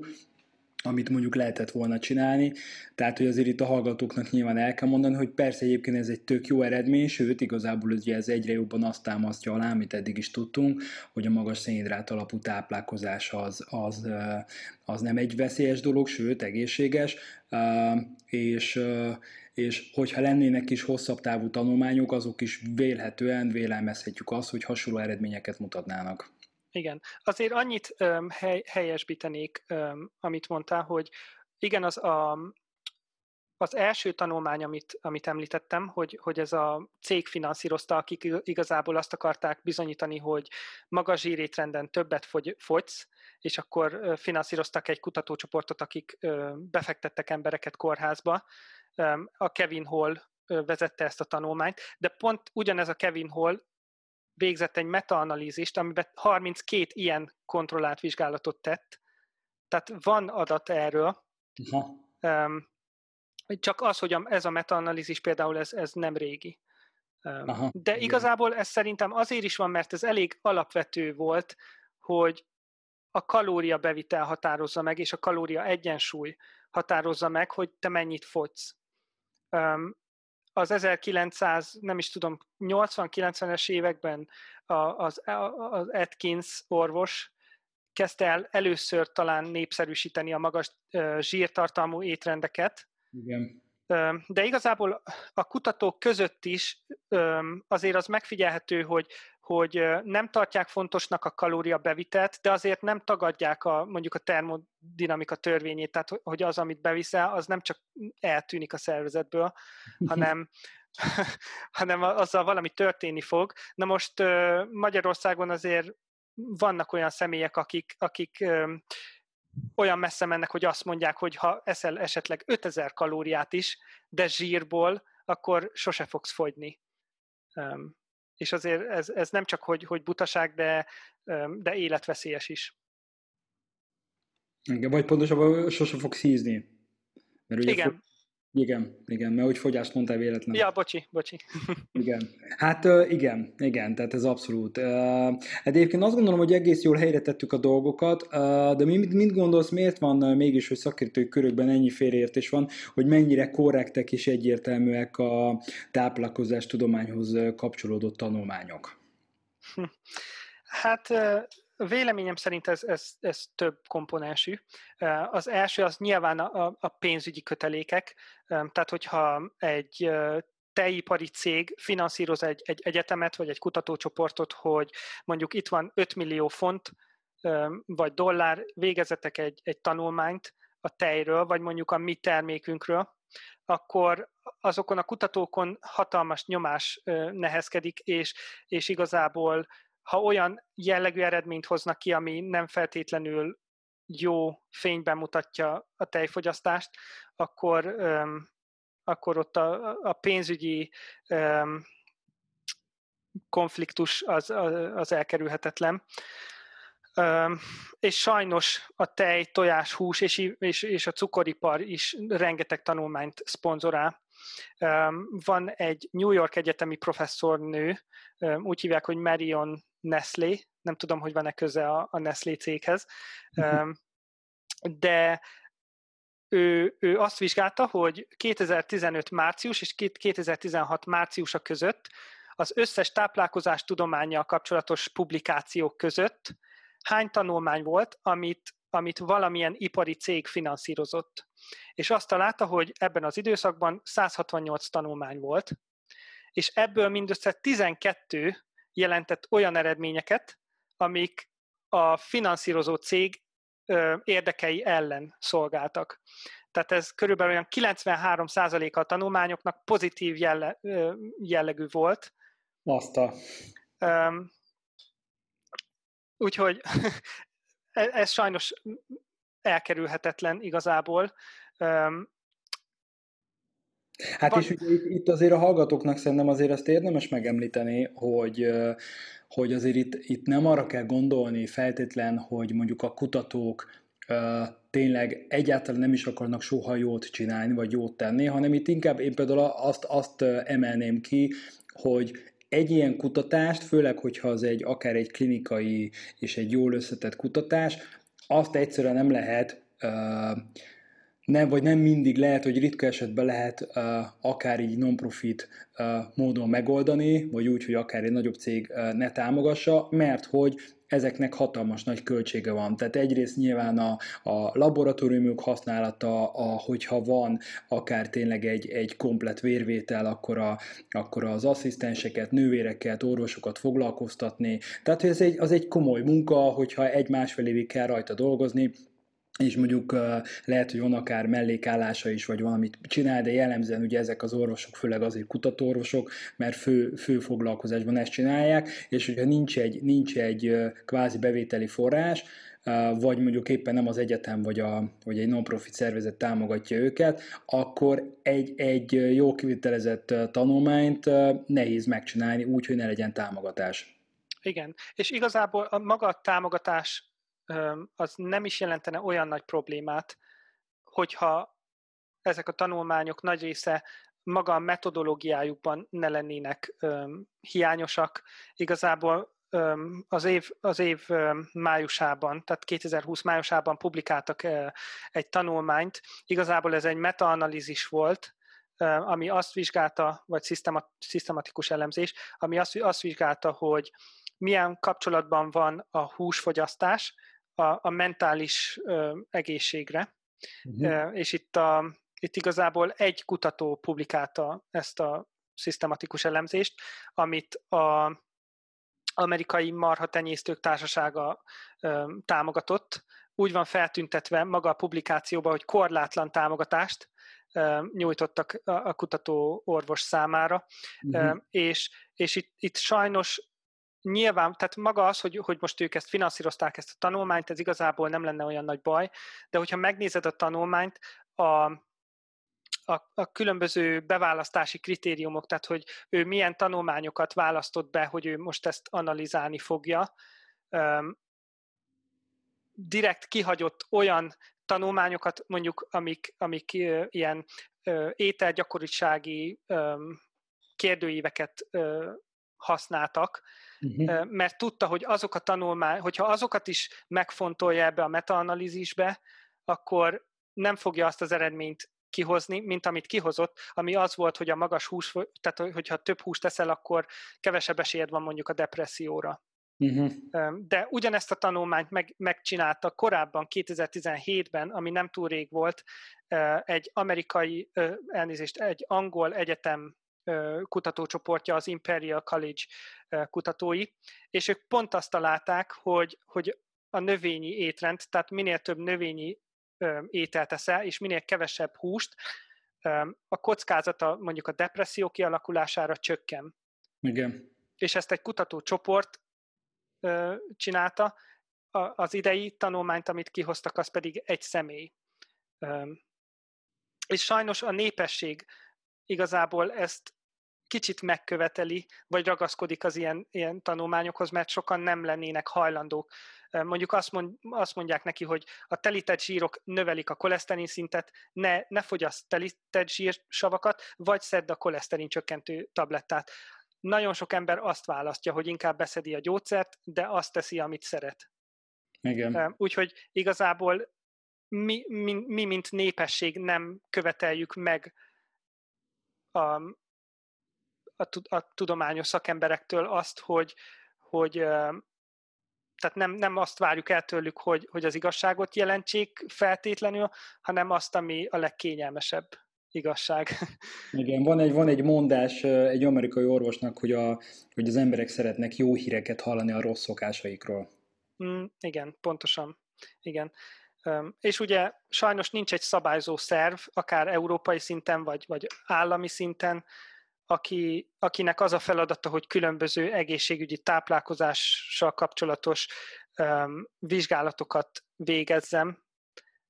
amit mondjuk lehetett volna csinálni. Tehát, hogy azért itt a hallgatóknak nyilván el kell mondani, hogy persze egyébként ez egy tök jó eredmény, sőt, igazából ugye ez egyre jobban azt támasztja alá, amit eddig is tudtunk, hogy a magas szénhidrát alapú táplálkozás az, az, az nem egy veszélyes dolog, sőt, egészséges, és és hogyha lennének is hosszabb távú tanulmányok, azok is vélhetően vélelmezhetjük azt, hogy hasonló eredményeket mutatnának. Igen. Azért annyit um, hely, helyesbítenék, um, amit mondtál, hogy igen, az a, az első tanulmány, amit, amit említettem, hogy, hogy ez a cég finanszírozta, akik igazából azt akarták bizonyítani, hogy magas zsírétrenden többet fogy, fogysz, és akkor finanszíroztak egy kutatócsoportot, akik befektettek embereket kórházba. A Kevin Hall vezette ezt a tanulmányt, de pont ugyanez a Kevin Hall végzett egy metaanalízist, amiben 32 ilyen kontrollált vizsgálatot tett, tehát van adat erről, uh-huh. csak az, hogy ez a metaanalízis például ez, ez nem régi. Aha, De igazából ez szerintem azért is van, mert ez elég alapvető volt, hogy a kalória bevitel határozza meg, és a kalória egyensúly határozza meg, hogy te mennyit fogysz az 1900, nem is tudom, 80-90-es években az, az Atkins orvos kezdte el először talán népszerűsíteni a magas zsírtartalmú étrendeket. Igen. De igazából a kutatók között is azért az megfigyelhető, hogy, hogy nem tartják fontosnak a kalóriabevitelt, de azért nem tagadják a, mondjuk a termodinamika törvényét, tehát hogy az, amit beviszel, az nem csak eltűnik a szervezetből, hanem, hanem azzal valami történni fog. Na most Magyarországon azért vannak olyan személyek, akik, akik olyan messze mennek, hogy azt mondják, hogy ha eszel esetleg 5000 kalóriát is, de zsírból, akkor sose fogsz fogyni. És azért ez, ez nem csak, hogy, hogy butaság, de, de életveszélyes is. Igen, vagy pontosabban sose fogsz hízni. Mert ugye Igen. Igen, igen, mert úgy fogyást mondtál véletlenül. Ja, bocsi, bocsi. igen. Hát igen, igen, tehát ez abszolút. Hát egyébként azt gondolom, hogy egész jól helyre tettük a dolgokat, de mit, mit gondolsz, miért van mégis, hogy szakértői körökben ennyi félreértés van, hogy mennyire korrektek és egyértelműek a táplálkozás tudományhoz kapcsolódott tanulmányok? Hát Véleményem szerint ez, ez, ez több komponensű. Az első az nyilván a, a pénzügyi kötelékek, tehát hogyha egy tejipari cég finanszíroz egy, egy egyetemet vagy egy kutatócsoportot, hogy mondjuk itt van 5 millió font vagy dollár, végezetek egy, egy tanulmányt a tejről, vagy mondjuk a mi termékünkről, akkor azokon a kutatókon hatalmas nyomás nehezkedik, és, és igazából ha olyan jellegű eredményt hoznak ki, ami nem feltétlenül jó fényben mutatja a tejfogyasztást, akkor, um, akkor ott a, a pénzügyi um, konfliktus az, az elkerülhetetlen. Um, és sajnos a tej, tojás, hús és, és, és a cukoripar is rengeteg tanulmányt szponzorál. Um, van egy New York egyetemi professzornő, um, úgy hívják, hogy Marion Nestlé, nem tudom, hogy van-e köze a, a Nestlé céghez, mhm. de ő, ő azt vizsgálta, hogy 2015 március és 2016 márciusa között az összes táplálkozás tudományjal kapcsolatos publikációk között hány tanulmány volt, amit amit valamilyen ipari cég finanszírozott. És azt találta, hogy ebben az időszakban 168 tanulmány volt, és ebből mindössze 12 jelentett olyan eredményeket, amik a finanszírozó cég érdekei ellen szolgáltak. Tehát ez körülbelül olyan 93%-a a tanulmányoknak pozitív jelle, jellegű volt. Azt a... Um, úgyhogy ez, ez sajnos elkerülhetetlen igazából. Um, Hát van... és ugye itt, itt azért a hallgatóknak szerintem azért azt érdemes megemlíteni, hogy hogy azért itt, itt nem arra kell gondolni feltétlen, hogy mondjuk a kutatók tényleg egyáltalán nem is akarnak soha jót csinálni, vagy jót tenni, hanem itt inkább én például azt, azt emelném ki, hogy egy ilyen kutatást, főleg, hogyha az egy akár egy klinikai és egy jól összetett kutatás, azt egyszerűen nem lehet nem, vagy nem mindig lehet, hogy ritka esetben lehet uh, akár így non-profit uh, módon megoldani, vagy úgy, hogy akár egy nagyobb cég uh, ne támogassa, mert hogy ezeknek hatalmas nagy költsége van. Tehát egyrészt nyilván a, a laboratóriumok használata, a, hogyha van akár tényleg egy, egy komplet vérvétel, akkor, a, akkor az asszisztenseket, nővéreket, orvosokat foglalkoztatni. Tehát ez egy, az egy komoly munka, hogyha egy-másfél évig kell rajta dolgozni, és mondjuk lehet, hogy van akár mellékállása is, vagy valamit csinál, de jellemzően ugye ezek az orvosok, főleg azért kutatóorvosok, mert fő, fő foglalkozásban ezt csinálják, és hogyha nincs egy, nincs egy kvázi bevételi forrás, vagy mondjuk éppen nem az egyetem vagy, a, vagy egy non-profit szervezet támogatja őket, akkor egy, egy jó kivitelezett tanulmányt nehéz megcsinálni úgy, hogy ne legyen támogatás. Igen, és igazából a maga a támogatás az nem is jelentene olyan nagy problémát, hogyha ezek a tanulmányok nagy része maga a metodológiájukban ne lennének hiányosak. Igazából az év, az év májusában, tehát 2020 májusában publikáltak egy tanulmányt. Igazából ez egy metaanalízis volt, ami azt vizsgálta, vagy szisztematikus elemzés, ami azt, azt vizsgálta, hogy milyen kapcsolatban van a húsfogyasztás a, a mentális ö, egészségre. Uh-huh. És itt, a, itt igazából egy kutató publikálta ezt a szisztematikus elemzést, amit a amerikai marhatenyésztők társasága ö, támogatott. Úgy van feltüntetve maga a publikációban, hogy korlátlan támogatást ö, nyújtottak a, a kutató orvos számára, uh-huh. ö, és, és itt, itt sajnos nyilván, tehát maga az, hogy, hogy most ők ezt finanszírozták, ezt a tanulmányt, ez igazából nem lenne olyan nagy baj, de hogyha megnézed a tanulmányt, a, a, a különböző beválasztási kritériumok, tehát hogy ő milyen tanulmányokat választott be, hogy ő most ezt analizálni fogja, um, direkt kihagyott olyan tanulmányokat, mondjuk, amik, amik uh, ilyen uh, ételgyakorisági um, kérdőíveket uh, használtak, uh-huh. mert tudta, hogy azok a tanulmány, hogyha azokat is megfontolja ebbe a metaanalízisbe, akkor nem fogja azt az eredményt kihozni, mint amit kihozott, ami az volt, hogy a magas hús, tehát hogyha több húst teszel, akkor kevesebb esélyed van mondjuk a depresszióra. Uh-huh. De ugyanezt a tanulmányt meg, megcsinálta korábban, 2017-ben, ami nem túl rég volt, egy amerikai, elnézést, egy angol egyetem kutatócsoportja, az Imperial College kutatói, és ők pont azt találták, hogy, hogy a növényi étrend, tehát minél több növényi ételt eszel, és minél kevesebb húst, a kockázata mondjuk a depresszió kialakulására csökken. Igen. És ezt egy kutatócsoport csinálta, az idei tanulmányt, amit kihoztak, az pedig egy személy. És sajnos a népesség igazából ezt kicsit megköveteli, vagy ragaszkodik az ilyen, ilyen tanulmányokhoz, mert sokan nem lennének hajlandók. Mondjuk azt, mond, azt mondják neki, hogy a telített zsírok növelik a koleszterin szintet, ne, ne fogyaszt telített zsírsavakat, vagy szedd a koleszterin csökkentő tablettát. Nagyon sok ember azt választja, hogy inkább beszedi a gyógyszert, de azt teszi, amit szeret. Igen. Úgyhogy igazából mi, mi, mi, mint népesség nem követeljük meg a, a, a tudományos szakemberektől azt, hogy, hogy tehát nem, nem azt várjuk el tőlük, hogy, hogy az igazságot jelentsék feltétlenül, hanem azt, ami a legkényelmesebb igazság. Igen, van egy, van egy mondás egy amerikai orvosnak, hogy, a, hogy az emberek szeretnek jó híreket hallani a rossz szokásaikról. Mm, igen, pontosan. Igen. És ugye sajnos nincs egy szabályzó szerv, akár európai szinten, vagy, vagy állami szinten, aki, akinek az a feladata, hogy különböző egészségügyi táplálkozással kapcsolatos um, vizsgálatokat végezzem,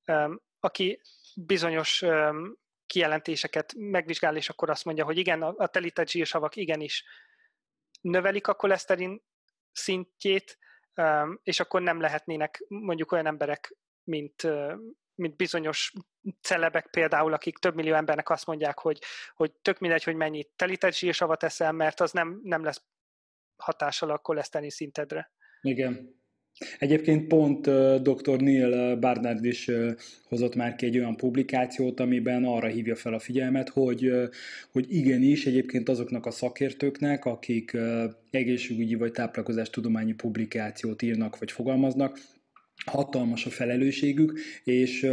um, aki bizonyos um, kijelentéseket megvizsgál, és akkor azt mondja, hogy igen, a, a telített zsírsavak igenis növelik a koleszterin szintjét, um, és akkor nem lehetnének mondjuk olyan emberek, mint, mint bizonyos celebek például, akik több millió embernek azt mondják, hogy, hogy tök mindegy, hogy mennyi telített zsírsavat eszel, mert az nem, nem lesz hatással a koleszterin szintedre. Igen. Egyébként pont dr. Neil Barnard is hozott már ki egy olyan publikációt, amiben arra hívja fel a figyelmet, hogy, hogy igenis egyébként azoknak a szakértőknek, akik egészségügyi vagy táplálkozás tudományi publikációt írnak vagy fogalmaznak, hatalmas a felelősségük, és,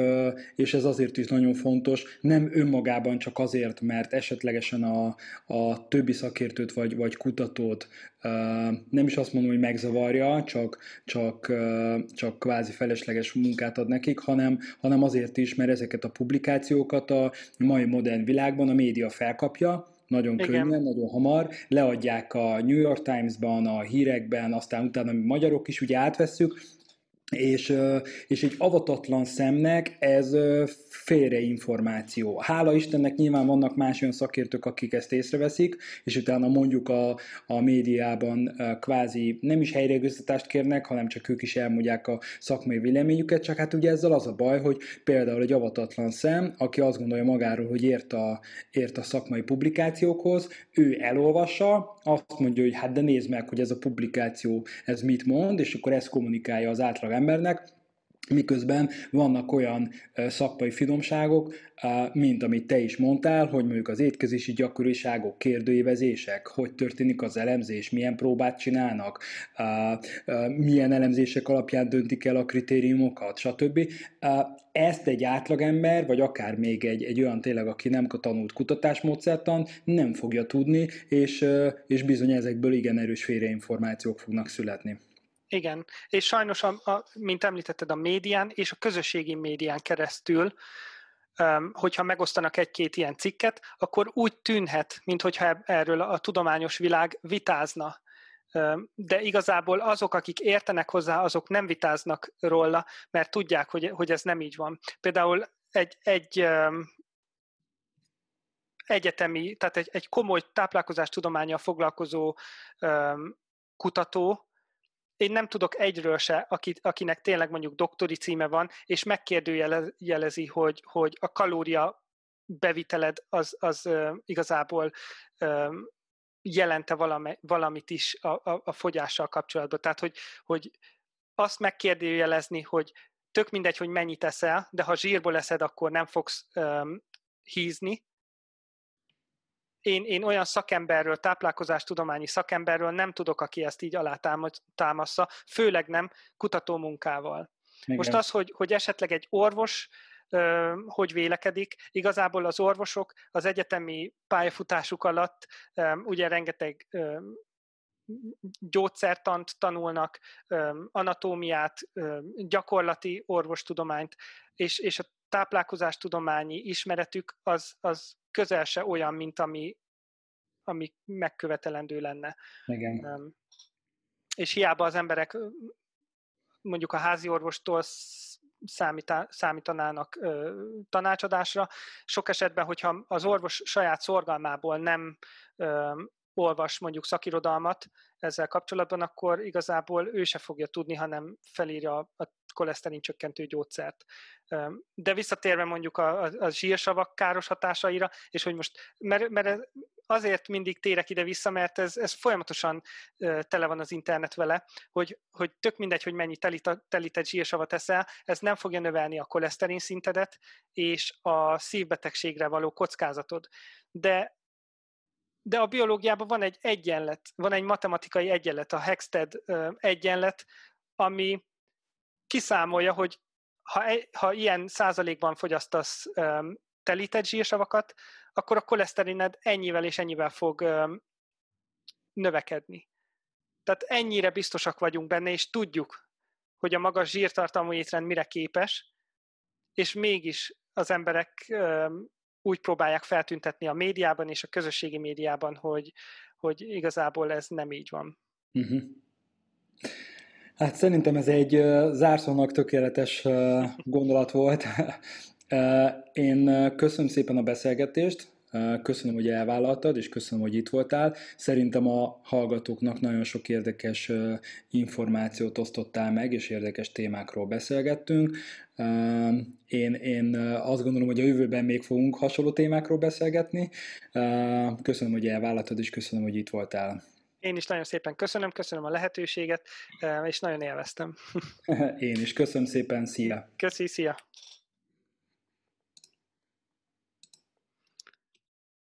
és ez azért is nagyon fontos, nem önmagában csak azért, mert esetlegesen a, a többi szakértőt vagy, vagy kutatót nem is azt mondom, hogy megzavarja, csak, csak, csak kvázi felesleges munkát ad nekik, hanem, hanem azért is, mert ezeket a publikációkat a mai modern világban a média felkapja, nagyon Igen. könnyen, nagyon hamar, leadják a New York Times-ban, a hírekben, aztán utána mi magyarok is ugye átvesszük, és, és egy avatatlan szemnek ez félreinformáció. Hála Istennek nyilván vannak más olyan szakértők, akik ezt észreveszik, és utána mondjuk a, a médiában kvázi nem is helyreigaztatást kérnek, hanem csak ők is elmondják a szakmai véleményüket, csak hát ugye ezzel az a baj, hogy például egy avatatlan szem, aki azt gondolja magáról, hogy ért a, ért a szakmai publikációkhoz, ő elolvassa, azt mondja, hogy hát de nézd meg, hogy ez a publikáció, ez mit mond, és akkor ezt kommunikálja az átlag embernek, miközben vannak olyan szakmai finomságok, mint amit te is mondtál, hogy mondjuk az étkezési gyakoriságok, kérdőívezések, hogy történik az elemzés, milyen próbát csinálnak, milyen elemzések alapján döntik el a kritériumokat, stb. Ezt egy átlagember, vagy akár még egy, egy olyan tényleg, aki nem tanult kutatásmódszertan, nem fogja tudni, és, és bizony ezekből igen erős félreinformációk fognak születni. Igen, és sajnos, a, a, mint említetted, a médián és a közösségi médián keresztül, um, hogyha megosztanak egy-két ilyen cikket, akkor úgy tűnhet, mintha erről a tudományos világ vitázna. Um, de igazából azok, akik értenek hozzá, azok nem vitáznak róla, mert tudják, hogy, hogy ez nem így van. Például egy, egy um, egyetemi, tehát egy, egy komoly táplálkozástudományjal foglalkozó um, kutató, én nem tudok egyről se, akit, akinek tényleg mondjuk doktori címe van, és megkérdőjelezi, hogy, hogy a kalória beviteled az, az uh, igazából uh, jelente valami, valamit is a, a, a fogyással kapcsolatban. Tehát, hogy, hogy azt megkérdőjelezni, hogy tök mindegy, hogy mennyit eszel, de ha zsírból leszed, akkor nem fogsz um, hízni, én, én olyan szakemberről, táplálkozástudományi szakemberről nem tudok, aki ezt így alátámaszza, főleg nem kutatómunkával. Igen. Most az, hogy, hogy esetleg egy orvos hogy vélekedik. Igazából az orvosok az egyetemi pályafutásuk alatt ugye rengeteg gyógyszertant tanulnak, anatómiát, gyakorlati orvostudományt, és, és a táplálkozástudományi ismeretük az, az közel se olyan, mint ami, ami megkövetelendő lenne. Igen. És hiába az emberek mondjuk a házi orvostól számítá, számítanának ö, tanácsadásra. Sok esetben, hogyha az orvos saját szorgalmából nem ö, olvas mondjuk szakirodalmat ezzel kapcsolatban, akkor igazából ő se fogja tudni, hanem felírja a koleszterin csökkentő gyógyszert. De visszatérve mondjuk a, a, a zsírsavak káros hatásaira, és hogy most, mert, mert azért mindig térek ide-vissza, mert ez, ez folyamatosan tele van az internet vele, hogy, hogy tök mindegy, hogy mennyi telita, telített zsírsavat eszel, ez nem fogja növelni a koleszterin szintedet, és a szívbetegségre való kockázatod. De de a biológiában van egy egyenlet, van egy matematikai egyenlet, a Hexted egyenlet, ami kiszámolja, hogy ha, ha ilyen százalékban fogyasztasz um, telített zsírsavakat, akkor a koleszterined ennyivel és ennyivel fog növekedni. Tehát ennyire biztosak vagyunk benne, és tudjuk, hogy a magas zsírtartalmú étrend mire képes, és mégis az emberek úgy próbálják feltüntetni a médiában és a közösségi médiában, hogy, hogy igazából ez nem így van. Uh-huh. Hát szerintem ez egy zárszónak tökéletes gondolat volt. Én köszönöm szépen a beszélgetést, köszönöm, hogy elvállaltad, és köszönöm, hogy itt voltál. Szerintem a hallgatóknak nagyon sok érdekes információt osztottál meg, és érdekes témákról beszélgettünk. Én, én azt gondolom, hogy a jövőben még fogunk hasonló témákról beszélgetni. Köszönöm, hogy elvállaltad, és köszönöm, hogy itt voltál. Én is nagyon szépen köszönöm, köszönöm a lehetőséget, és nagyon élveztem. Én is köszönöm szépen, szia! Köszi, szia!